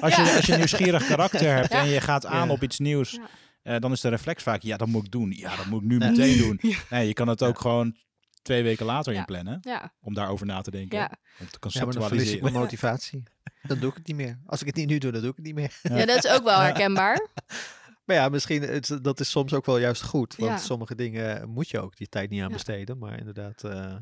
Als je, als je een nieuwsgierig karakter hebt Ja. en je gaat aan Ja. op iets nieuws, Eh, dan is de reflex vaak, ja, dat moet ik doen. Ja, dat moet ik nu Ja. meteen doen. Ja. Nee, je kan het ook Ja. gewoon twee weken later Ja. inplannen, Ja, om daarover na te denken. ja. Om te Ja, maar dan verlies ik conceptualiseren. motivatie. Dan doe ik het niet meer. Als ik het niet nu doe, dan doe ik het niet meer. ja, dat is ook wel herkenbaar. Maar ja, misschien het, dat is soms ook wel juist goed. Want Ja. sommige dingen moet je ook die tijd niet aan Ja. besteden. Maar inderdaad, eh,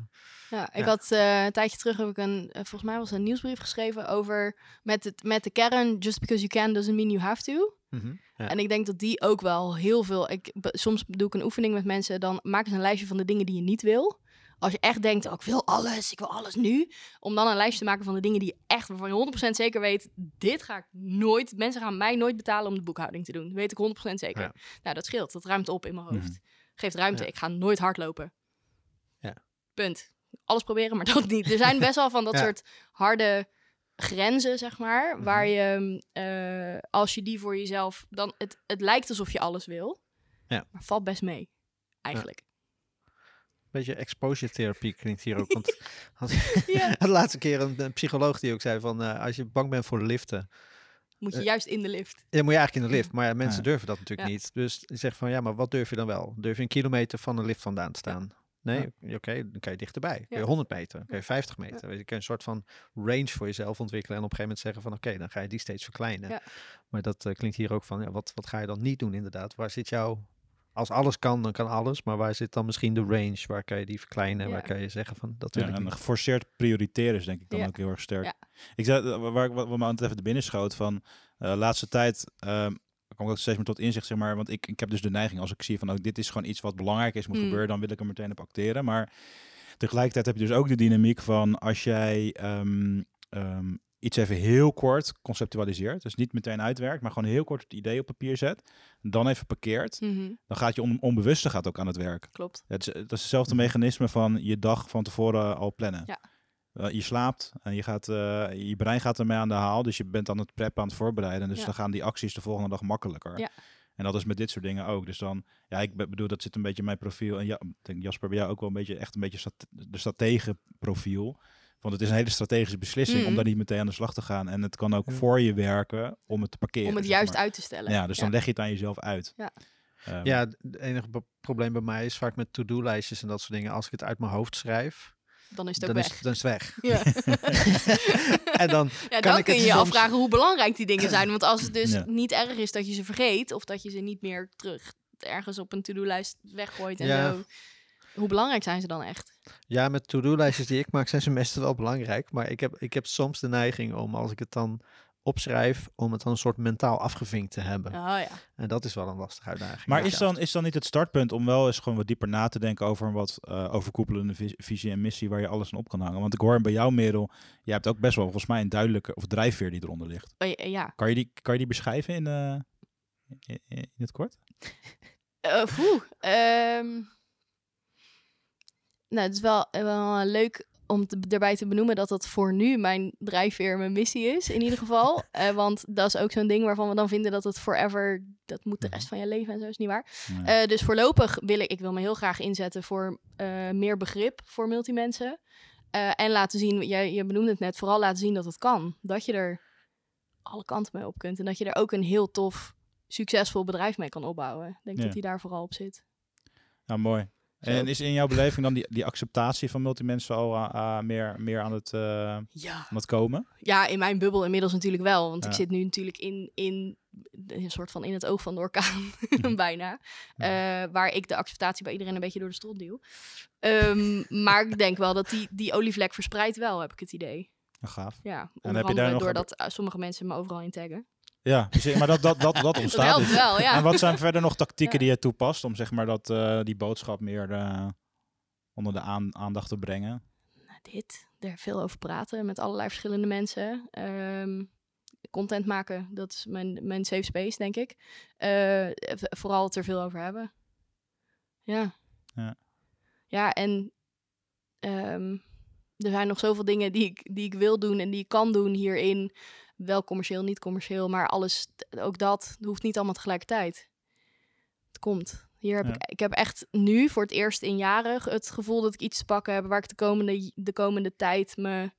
Ja, ik had eh, een tijdje terug heb ik een, eh, volgens mij was een nieuwsbrief geschreven over met, het, met de kern, just because you can doesn't mean you have to. mhm, ja. En ik denk dat die ook wel heel veel. Ik, soms doe ik een oefening met mensen, dan maken ze een lijstje van de dingen die je niet wil. Als je echt denkt, oh, ik wil alles, ik wil alles nu. Om dan een lijstje te maken van de dingen die je echt, waarvan je 100% zeker weet, dit ga ik nooit, mensen gaan mij nooit betalen om de boekhouding te doen. Dat weet ik 100% zeker. Ja. Nou, dat scheelt. Dat ruimt op in mijn hoofd. Mhm. Geeft ruimte. Ja. Ik ga nooit hardlopen. Ja. Punt. Alles proberen, maar dat niet. Er zijn best wel van dat soort harde grenzen, zeg maar. Mhm. Waar je, eh, als je die voor jezelf... Dan, het, het lijkt alsof je alles wil. Ja. Maar valt best mee, eigenlijk. Beetje exposure therapie klinkt hier ook. Want had- Ja. de laatste keer een, een psycholoog die ook zei van eh, als je bang bent voor de liften, Moet je Eh, juist in de lift. dan moet je eigenlijk in de lift. Maar ja, mensen Ja. durven dat natuurlijk Ja. niet. Dus je zegt van ja, maar wat durf je dan wel? Durf je een kilometer van de lift vandaan te staan? Nee, oké, dan kan je dichterbij. Kun je Ja. 100 meter, kun je 50 meter. Weet Je kan een soort van range voor jezelf ontwikkelen en op een gegeven moment zeggen van oké, dan ga je die steeds verkleinen. Ja. Maar dat eh, klinkt hier ook van, ja, wat, wat ga je dan niet doen inderdaad? Waar zit jouw, als alles kan, dan kan alles. Maar waar zit dan misschien de range? Waar kan je die verkleinen? Ja. Waar kan je zeggen van, dat wil Ja, ik en niet. geforceerd prioriteren is denk ik dan Ja. ook heel erg sterk. Ja. Ik zei, eh, waar ik wat, wat me altijd even te binnen schoot van eh laatste tijd ehm kom ik ook steeds meer tot inzicht, zeg maar. Want ik, ik heb dus de neiging, als ik zie van ook dit is gewoon iets wat belangrijk is, moet Mm. gebeuren, dan wil ik er meteen op acteren. Maar tegelijkertijd heb je dus ook de dynamiek van als jij ehm, ehm, iets even heel kort conceptualiseert, dus niet meteen uitwerkt, maar gewoon heel kort het idee op papier zet, dan even parkeert, Mhm, dan gaat je on- onbewuste gaat ook aan het werk. Klopt. Het is, dat is hetzelfde mechanisme van je dag van tevoren al plannen. Ja. Eh, je slaapt en je, gaat, eh, je brein gaat ermee aan de haal. Dus je bent aan het preppen, aan het voorbereiden. Dus Ja. dan gaan die acties de volgende dag makkelijker. Ja. En dat is met dit soort dingen ook. Dus dan, ja, ik be- bedoel, dat zit een beetje in mijn profiel. En ja, ik denk Jasper, bij jou ook wel een beetje, echt een beetje strate- de stratege profiel. Want het is een hele strategische beslissing om Mhm. daar niet meteen aan de slag te gaan. En het kan ook Ja. voor je werken om het te parkeren. Om het zeg juist maar. uit te stellen. Ja, dus dan leg je het aan jezelf uit. Ja. Ehm, Ja, het enige probleem bij mij is vaak met to-do-lijstjes en dat soort dingen. Als ik het uit mijn hoofd schrijf, Dan is het ook dan weg. is, dan is het weg. Ja. en dan Ja, kan dan ik kun je het je soms- afvragen hoe belangrijk die dingen zijn. Want als het dus Ja. niet erg is dat je ze vergeet, of dat je ze niet meer terug ergens op een to-do-lijst weggooit en Ja. zo. Hoe belangrijk zijn ze dan echt? Ja, met to-do-lijstjes die ik maak zijn ze meestal wel belangrijk. Maar ik heb, ik heb soms de neiging om, als ik het dan opschrijf om het dan een soort mentaal afgevinkt te hebben. Oh ja. En dat is wel een lastige uitdaging. Maar is dan, is dan niet het startpunt om wel eens gewoon wat dieper na te denken over een wat eh, overkoepelende vis- visie en missie waar je alles aan op kan hangen? Want ik hoor bij jou, Merel, jij hebt ook best wel volgens mij een duidelijke of drijfveer die eronder ligt. Oh, ja, ja. Kan je die, kan je die beschrijven in, eh, in, in het kort? Eh, oeh, ehm, nou, het is wel, eh, wel leuk om te, erbij te benoemen dat dat voor nu mijn drijfveer, mijn missie is, in ieder geval. Eh, want dat is ook zo'n ding waarvan we dan vinden dat het forever, dat moet de rest van je leven en zo, is niet waar. Nee. Eh, dus voorlopig wil ik, ik wil me heel graag inzetten voor eh, meer begrip voor multimensen. Eh, en laten zien, jij, je benoemde het net, vooral laten zien dat het kan. Dat je er alle kanten mee op kunt. En dat je er ook een heel tof, succesvol bedrijf mee kan opbouwen. Ik denk Ja. dat die daar vooral op zit. Nou, mooi. En is in jouw beleving dan die, die acceptatie van multimensen al ah, ah, meer, meer aan, het, eh, Ja. aan het komen? Ja, in mijn bubbel inmiddels natuurlijk wel. Want ik zit nu natuurlijk in, in een soort van in het oog van de orkaan, bijna. Eh, waar ik de acceptatie bij iedereen een beetje door de strot duw. Ehm, maar ik denk wel dat die, die olievlek verspreidt wel, heb ik het idee. Gaaf. Ja, heb je daar nog- doordat eh, sommige mensen me overal in taggen. Ja, dus- maar dat, dat, dat, dat Dat ontstaat helpt dus. wel, ja. En wat zijn verder nog tactieken die je toepast om zeg maar dat, eh, die boodschap meer eh, onder de aan- aandacht te brengen? Nou, dit, er veel over praten met allerlei verschillende mensen. Ehm, content maken, dat is mijn, mijn safe space, denk ik. Eh, vooral het er veel over hebben. Ja. Ja. Ja, en ehm, er zijn nog zoveel dingen die ik, die ik wil doen en die ik kan doen hierin. Wel commercieel, niet commercieel, maar alles, ook dat, hoeft niet allemaal tegelijkertijd. Het komt. Hier heb Ja. ik, ik heb echt nu voor het eerst in jaren het gevoel dat ik iets te pakken heb waar ik de komende, de komende tijd me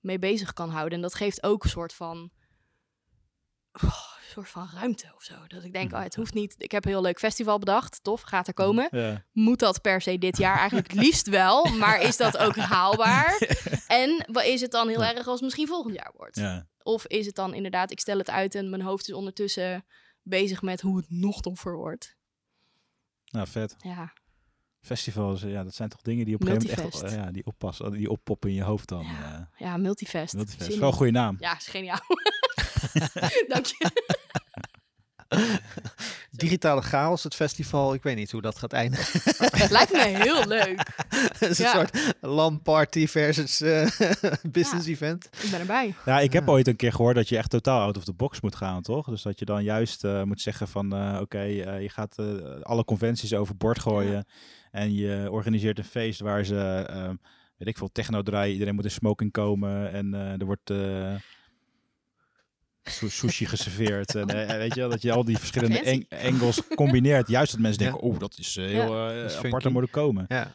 mee bezig kan houden. En dat geeft ook een soort van, oh, soort van ruimte of zo. Dat ik denk, Mhm. oh, het hoeft niet. Ik heb een heel leuk festival bedacht. Tof, gaat er komen. Ja. Moet dat per se dit jaar? Eigenlijk het liefst wel. Maar is dat ook haalbaar? En wat is het dan heel erg als het misschien volgend jaar wordt? Ja. Of is het dan inderdaad, ik stel het uit en mijn hoofd is ondertussen bezig met hoe het nog toffer wordt? Nou, vet. Ja, Festivals, ja, dat zijn toch dingen die op een gegeven moment echt eh, ja, die oppassen, die oppoppen in je hoofd dan. Ja. eh. ja Multifest. Wel een goede naam. Ja, is geniaal. Dank je. Digitale chaos, het festival, ik weet niet hoe dat gaat eindigen. Lijkt me heel leuk. Het is een Ja. soort LAN-party versus eh, business event. Ik ben erbij. Ja, ik heb Ja. ooit een keer gehoord dat je echt totaal out of the box moet gaan, toch? Dus dat je dan juist eh, moet zeggen van, eh, oké, eh, je gaat eh, alle conventies overboord gooien. En je organiseert een feest waar ze, weet ik veel, techno draaien. Iedereen moet in smoking komen en eh, er wordt eh, sushi geserveerd. en eh, weet je wel, dat je al die verschillende Fancy. eng- angles combineert. Juist dat mensen Ja. denken, oeh, dat is eh, heel eh, Dat is apart, daar moet komen. Ja.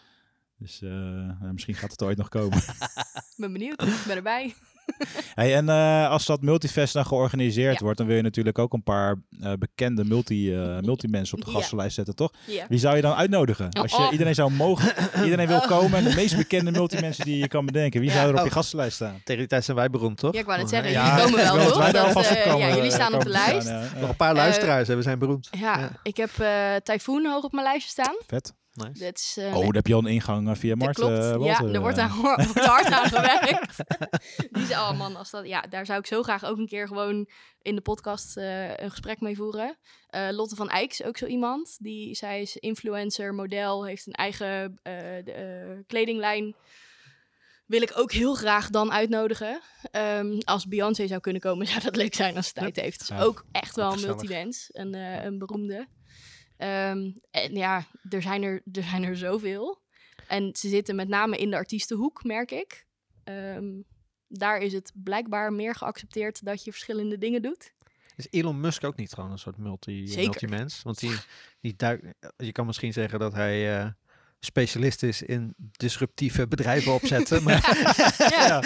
Dus eh, nou, misschien gaat het ooit nog komen. Ik ben benieuwd. Ik ben erbij. Hey, en eh, als dat multifest dan georganiseerd Ja. wordt, dan wil je natuurlijk ook een paar eh, bekende multi, eh multimensen op de gastenlijst zetten, toch? Ja. Wie zou je dan uitnodigen? Als je Oh. iedereen zou mogen, iedereen wil komen en de meest bekende multimensen die je kan bedenken, wie Ja. zou er op je Oh. gastenlijst staan? Tegen die tijd zijn wij beroemd, toch? Ja, ik wou net zeggen, Ja, jullie komen wel, toch? wij Dat, komen, ja, jullie staan op de komen lijst. staan, ja. Ja. Nog een paar luisteraars hè, we zijn beroemd. Ja, Ja. ik heb eh Typhoon hoog op mijn lijstje staan. Vet. Nice. Dat is, eh, Oh, daar heb je al een ingang eh, via Mart. klopt. eh, ja, er wordt, aan, wordt hard aan gewerkt. Die zei, oh man, als dat, ja, daar zou ik zo graag ook een keer gewoon in de podcast eh, een gesprek mee voeren. Eh, Lotte van Eyck is ook zo iemand. Die, zij is influencer, model, heeft een eigen eh, de, eh, kledinglijn. Wil ik ook heel graag dan uitnodigen. Ehm, als Beyoncé zou kunnen komen, zou dat leuk zijn als ze tijd heeft. Dus Ja, ook echt wel een multimens, een, eh, een beroemde. Ehm, en ja, er zijn er, er zijn er zoveel. En ze zitten met name in de artiestenhoek, merk ik. Ehm, daar is het blijkbaar meer geaccepteerd dat je verschillende dingen doet. Is Elon Musk ook niet gewoon een soort multi, multimens? Want die, die je kan misschien zeggen dat hij eh, specialist is in disruptieve bedrijven opzetten. maar, Ja,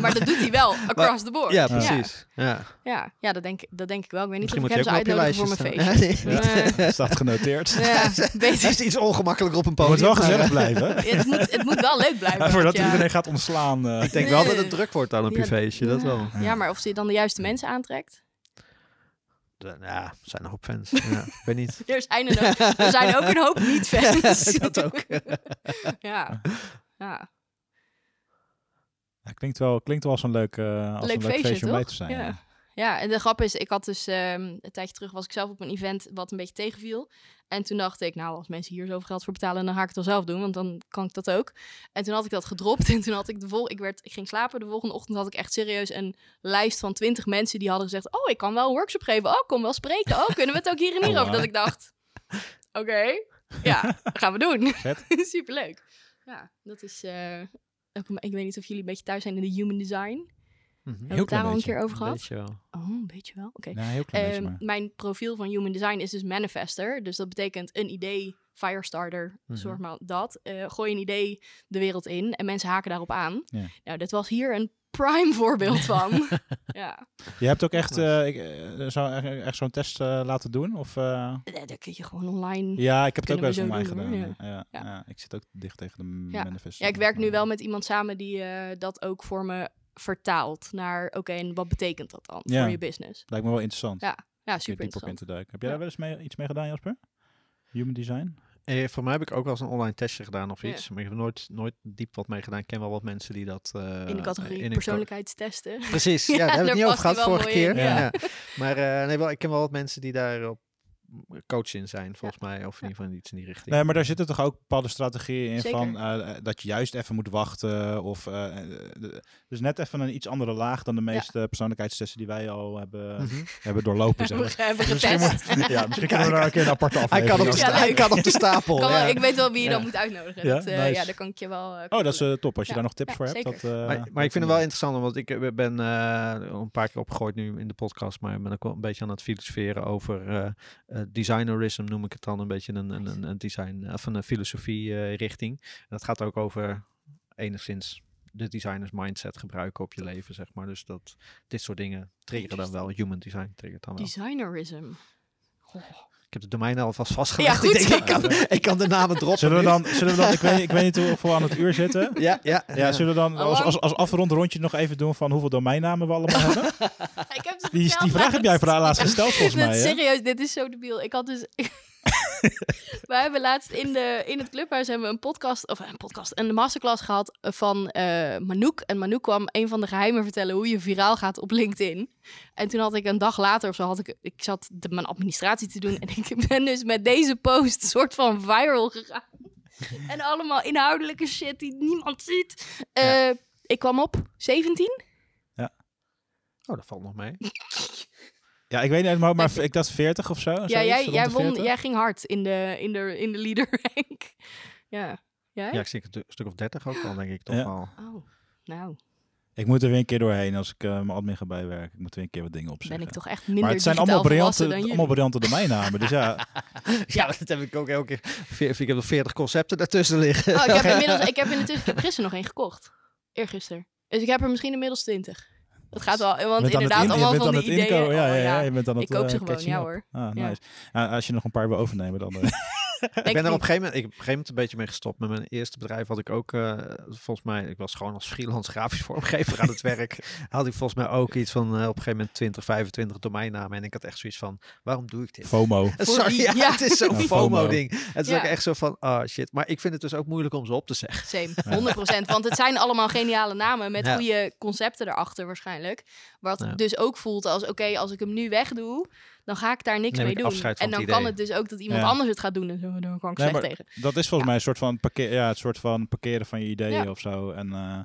maar dat doet hij wel, across the board. ja, precies. Ja. Ja, ja dat, denk, ik- dat denk ik wel. Ik weet niet Misschien of moet ik hem zou wel op je uitnodigen voor mijn staan. feestje. Nee, niet. Staat genoteerd. Ja, beter. is iets ongemakkelijk op een Het podium. moet wel gezellig eh, blijven. het, moet, het moet wel leuk blijven. Voordat ja. iedereen gaat ontslaan. eh. Ik denk wel dat het druk wordt aan op je feestje, dat wel. Ja, maar of ze dan de juiste mensen aantrekt. De- Ja, er zijn nog op fans. Ja, ik weet niet. Er zijn er, ook- er zijn ook een hoop niet-fans. dat ook. ja. ja. Ja, klinkt wel, klinkt wel als een leuk, eh, als Leuk een leuk feestje, feestje om bij te zijn. Ja. Ja. en de grap is, ik had dus ehm, een tijdje terug was ik zelf op een event wat een beetje tegenviel. En toen dacht ik, nou, als mensen hier zoveel geld voor betalen, dan ga ik het wel zelf doen, want dan kan ik dat ook. En toen had ik dat gedropt en toen had ik de vol, ik werd, ik ging slapen. De volgende ochtend had ik echt serieus een lijst van twintig mensen die hadden gezegd, oh, ik kan wel een workshop geven, oh, kom wel spreken, oh, kunnen we het ook hier en hier over? Dat ik dacht, oké, ja, gaan we doen. Superleuk. Ja, dat is. een- ik weet niet of jullie een beetje thuis zijn in de human design. Mhm. We het daar al een beetje. keer over gehad? Weet je wel. Oh, een beetje wel. Oké. Nee, heel klein beetje Ehm, maar. mijn profiel van Human Design is dus manifester. Dus dat betekent een idee, firestarter, Mhm. soort maar dat. Eh, gooi een idee de wereld in en mensen haken daarop aan. Nou, dit was hier een prime voorbeeld van. ja, Je hebt ook echt, eh, ik, eh, zou echt, echt zo'n test laten doen? Of, eh? Eh, dat kun je gewoon online. Ja, ik heb het ook wel eens online gedaan. doen, Ja. Ja, Ja. ja, ik zit ook dicht tegen de Ja. manifest. Ja, ik werk nu wel met iemand samen die eh, dat ook voor me vertaalt naar, oké, en wat betekent dat dan Ja. voor je business? Lijkt me wel interessant. Ja, Ja, super in interessant. te duiken. Heb jij Ja. daar wel eens mee, iets mee gedaan, Jasper? Human design? Eh, voor mij heb ik ook wel eens een online testje gedaan of Ja. iets. Maar ik heb nooit, nooit diep wat mee gedaan. Ik ken wel wat mensen die dat... eh, In de categorie in een co- persoonlijkheidstesten. Precies, ja, Ja, daar hebben we het niet over gehad vorige keer. in, ja. Ja. Maar eh, nee, wel, ik ken wel wat mensen die daar op coach in zijn, volgens mij. Of in ieder geval iets in die richting. Nee, maar daar zitten toch ook bepaalde strategieën in Zeker. van eh, eh, dat je juist even moet wachten. Of, eh, dus net even een iets andere laag dan de meeste persoonlijkheidstesten die wij al hebben, Mhm. hebben doorlopen. Zeg maar. hebben Misschien moet- ja, misschien kunnen we daar een keer een aparte Hij aflevering kan, op de Ja, sta- hij kan op de stapel. Kan wel- ja. Ik weet wel wie je dan Ja. moet uitnodigen. Ja, dat, eh, nice. Ja, daar kan ik je wel... Oh, dat is eh, top. Als je Ja. daar nog tips Ja, voor hebt. Dat, eh, Maar, maar ik vind het wel interessant, want ik ben eh, een paar keer opgegooid nu in de podcast, maar ik ben ook wel een beetje aan het filosoferen over designerism, noem ik het dan, een beetje een, een, een, een design, of een filosofie eh, richting. En dat gaat ook over enigszins de designers mindset gebruiken op je leven, zeg maar. Dus dat dit soort dingen triggeren dan wel, human design triggert dan wel. Designerism. Ik heb de domein alvast vastgelegd. goed. Ik, denk, ik, kan, ik kan de namen droppen Zullen we dan, zullen we dan ik, weet, ik weet niet hoeveel we aan het uur zitten. Ja, ja, Ja, zullen we dan als, als, als afrond rondje nog even doen van hoeveel domeinnamen we allemaal hebben? Ik heb Die, die vraag heb jij voor laatst gesteld volgens mij. Hè? serieus, dit is zo debiel. Ik had dus... We hebben laatst in, de, in het clubhuis hebben we een podcast, of een podcast, een masterclass gehad van eh Manouk. En Manouk kwam een van de geheimen vertellen hoe je viraal gaat op LinkedIn. En toen had ik een dag later of zo, had ik, ik zat de, mijn administratie te doen. En ik ben dus met deze post soort van viral gegaan. En allemaal inhoudelijke shit die niemand ziet. Eh, Ik kwam op 17. Oh, dat valt nog mee. Ja, ik weet niet, maar, maar ik dacht 40 of zo. Ja, zoiets, jij, jij, won, 40. jij ging hard in de, in de, in de leader rank. ja. Jij? Ja, ik zie een tu- stuk of 30 ook al, denk ik toch Ja. wel. Oh, nou, Ik moet er weer een keer doorheen als ik eh, mijn admin ga bijwerken. Ik moet weer een keer wat dingen opzeggen. ben ik toch echt minder maar het zijn allemaal briljante, allemaal briljante domeinnamen. Dus ja, Ja, dat heb ik ook elke keer. Veer- Ik heb nog 40 concepten daartussen liggen. Oh, ik heb inmiddels, ik heb in de tussen, ik heb gisteren nog één gekocht. Eergisteren. Dus ik heb er misschien inmiddels 20. Dat gaat wel, want het inderdaad in- allemaal van die het ideeën. Ja, oh, ja, ja, je bent aan het Ik koop ze eh, gewoon, catching ja hoor. Ah, nice. Als je nog een paar wil overnemen, dan... ik ben er op een gegeven moment, ik heb op een gegeven moment een beetje mee gestopt. Met mijn eerste bedrijf had ik ook, eh, volgens mij, ik was gewoon als freelance grafisch vormgever aan het werk. Had ik volgens mij ook iets van eh, op een gegeven moment 20, 25 domeinnamen. En ik had echt zoiets van, waarom doe ik dit? FOMO. Sorry, ja, Ja. het is zo'n Ja, FOMO. FOMO-ding. Het is Ja. ook echt zo van, oh shit. Maar ik vind het dus ook moeilijk om ze op te zeggen. Same, 100%. Want het zijn allemaal geniale namen met Ja. goede concepten erachter waarschijnlijk. Wat Ja. dus ook voelt als, oké, als ik hem nu wegdoe, dan ga ik daar niks Neem mee ik doen. afscheid van En dan het kan het dus ook dat iemand Ja. anders het gaat doen en zo, daar kan ik Nee, slecht maar- tegen. Dat is volgens mij een soort van, parkeer, ja, het soort van parkeren van je ideeën Ja. of zo. En, eh,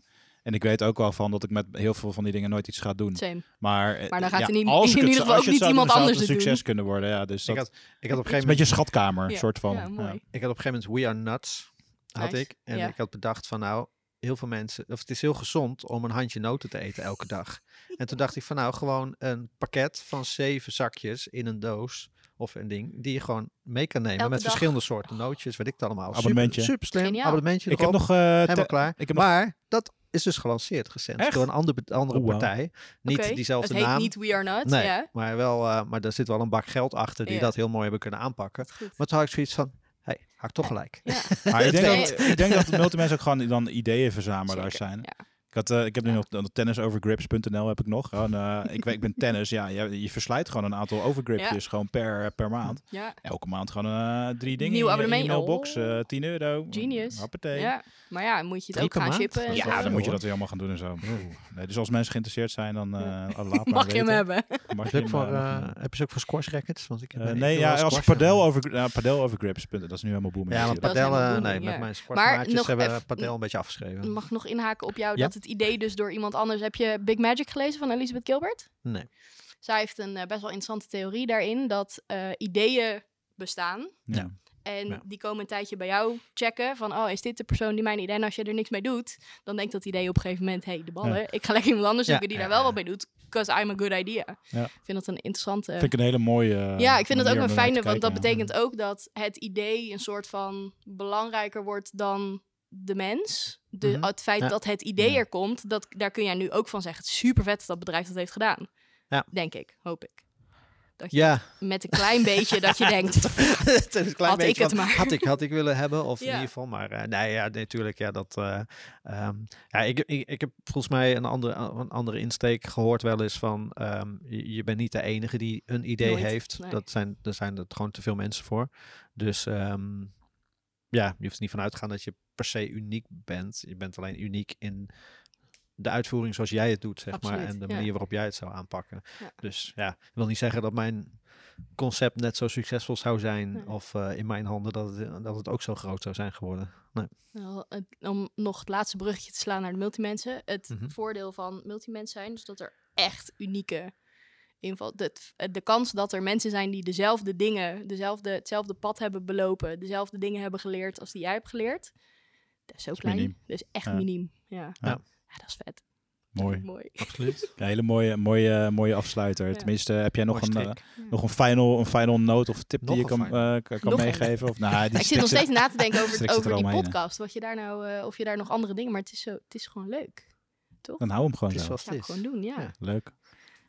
en ik weet ook wel van dat ik met heel veel van die dingen nooit iets ga doen. Same. Maar, eh, Maar dan gaat ja, er niet- als in ik ieder geval ook niet iemand anders het het succes doen. kunnen worden. Ja, dus Ik dat had, ik had op een gegeven moment beetje een schatkamer, Ja. soort van. Ja, mooi. Ik had op een gegeven moment We Are Nuts, had Nice. ik. En Ja. ik had bedacht van nou, heel veel mensen, of het is heel gezond om een handje noten te eten elke dag. En toen dacht ik van nou, gewoon een pakket van zeven zakjes in een doos of een ding, die je gewoon mee kan nemen Elke met dag. verschillende soorten nootjes, weet ik het allemaal. Abonnementje. Super, super slim, Geniaal. abonnementje Ik heb nog... eh, helemaal klaar. ik heb nog- maar dat is dus gelanceerd recent Echt? door een andere, andere partij. Niet diezelfde Het heet naam. niet We Are Not. Nee, maar, wel, eh, maar daar zit wel een bak geld achter die dat heel mooi hebben kunnen aanpakken. Maar toen had ik zoiets van, had ik toch gelijk. Ja. Maar ik denk, dat, ik denk dat multimensen ook gewoon dan ideeënverzamelaars Zeker, zijn. ja. Had, eh, ik heb nu nog tennisovergrips.nl heb ik nog. Gewoon, eh, ik, weet- ik ben tennis, ja, je, je verslijt gewoon een aantal overgripjes gewoon per, per maand. Ja, Elke maand gewoon eh, drie dingen Nieuw abonnement. mailbox, Oh. eh 10 euro. Genius. Hoppatee. ja. Maar ja, moet je het Drie ook gaan maand? shippen. Ja, dan moet je dat weer allemaal gaan doen en zo. Nee, dus als mensen geïnteresseerd zijn, dan eh laat maar Mag je hem weten. hebben? Mag Heb je hem, voor, heb je ze ook voor squash rackets? Want ik heb nee, ja, als squash padel over, ja, padel over grips, punten, dat is nu helemaal booming. Ja, maar padel, nee, met mijn nog hebben padel een beetje afgeschreven. Mag ik nog inhaken op jou Ja. dat het idee dus door iemand anders... Heb je Big Magic gelezen van Elizabeth Gilbert? Nee. Zij heeft een eh, best wel interessante theorie daarin dat eh, ideeën bestaan. Ja. En Ja. die komen een tijdje bij jou checken van, oh, is dit de persoon die mijn idee... En als je er niks mee doet, dan denkt dat idee op een gegeven moment... hey, de ballen, ik ga lekker iemand anders Ja, zoeken die ja, daar wel ja. wat mee doet. Because I'm a good idea. Ja. Ik vind dat een interessante... Vind ik een hele mooie. eh, ja, ik vind dat ook een fijne, want dat betekent ook dat het idee een soort van belangrijker wordt dan de mens. De, Mhm. Het feit Ja. dat het idee Ja. er komt, dat, daar kun jij nu ook van zeggen. Het super vet dat dat bedrijf dat heeft gedaan. Ja. Denk ik, hoop ik. Dat je Ja, met een klein beetje dat je denkt, het is een klein Had ik beetje het van, maar. Had ik, had ik willen hebben, of in ieder geval. Maar eh, nee, ja, natuurlijk, ja, dat... eh, ehm, ja, ik, ik, ik heb volgens mij een andere, een andere insteek gehoord wel eens van... ehm, je, je bent niet de enige die een idee Nooit, heeft. nee. Dat zijn, er zijn er gewoon te veel mensen voor. Dus ehm, ja, je hoeft er niet van uit te gaan dat je per se uniek bent. Je bent alleen uniek in de uitvoering zoals jij het doet, zeg maar. En de ja. manier waarop jij het zou aanpakken. Ja. Dus ja, ik wil niet zeggen dat mijn concept net zo succesvol zou zijn. Nee. Of eh, in mijn handen dat het, dat het ook zo groot zou zijn geworden. Nee. Nou, het- om nog het laatste bruggetje te slaan naar de multimensen. Het Mhm. voordeel van multimens zijn, dus dat er echt unieke inval... De, de kans dat er mensen zijn die dezelfde dingen, dezelfde, hetzelfde pad hebben belopen, dezelfde dingen hebben geleerd als die jij hebt geleerd, dat is zo is klein. miniem. Is echt Ja. miniem. Ja. Ja. Ja. dat is vet. Mooi. Mooi. Absoluut. Ja, hele mooie, mooie, mooie afsluiter. Ja. Tenminste, heb jij nog Mooi een, eh, nog een final, een final note of tip Nog die je kan, eh, kan kan meegeven? Of, nou, die ik zit nog steeds na te denken over, over er die podcast. Wat je daar nou, eh, of je daar nog andere dingen, maar het is, zo, het is gewoon leuk. Dan hou hem gewoon zo. zoals Dat het zou ik is. gewoon doen, ja. Ja. Leuk.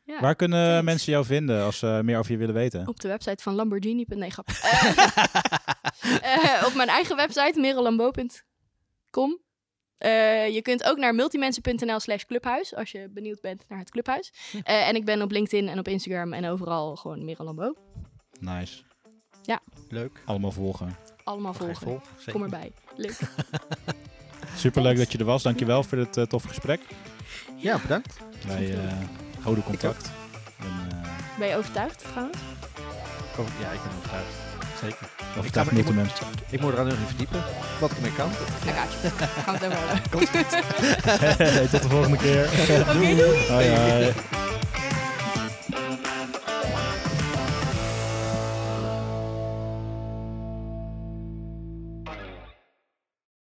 Ja. Waar kunnen thanks. mensen jou vinden als ze meer over je willen weten? Op de website van Lamborghini. Nee, grap. Op mijn eigen website, Eh, je kunt ook naar multimensen.nl slash clubhuis, als je benieuwd bent naar het clubhuis. Eh, en ik ben op LinkedIn en op Instagram en overal gewoon Merelambo. Nice. Leuk. Allemaal volgen. Allemaal volgen. Kom erbij. Leuk. Superleuk dat je er was. Dankjewel voor dit eh, toffe gesprek. Ja, bedankt. Wij eh, houden contact. En, eh, Ben je overtuigd trouwens? Oh, ja, ik ben overtuigd. Zeker. overtuigd ik, ga me- multimen. ik, moet, ik moet er aan nog in verdiepen. Wat ik ermee kan. Ja, gaatje. Gaan we het over hebben. Tot de volgende keer. Oké, doei. Hoi, hoi.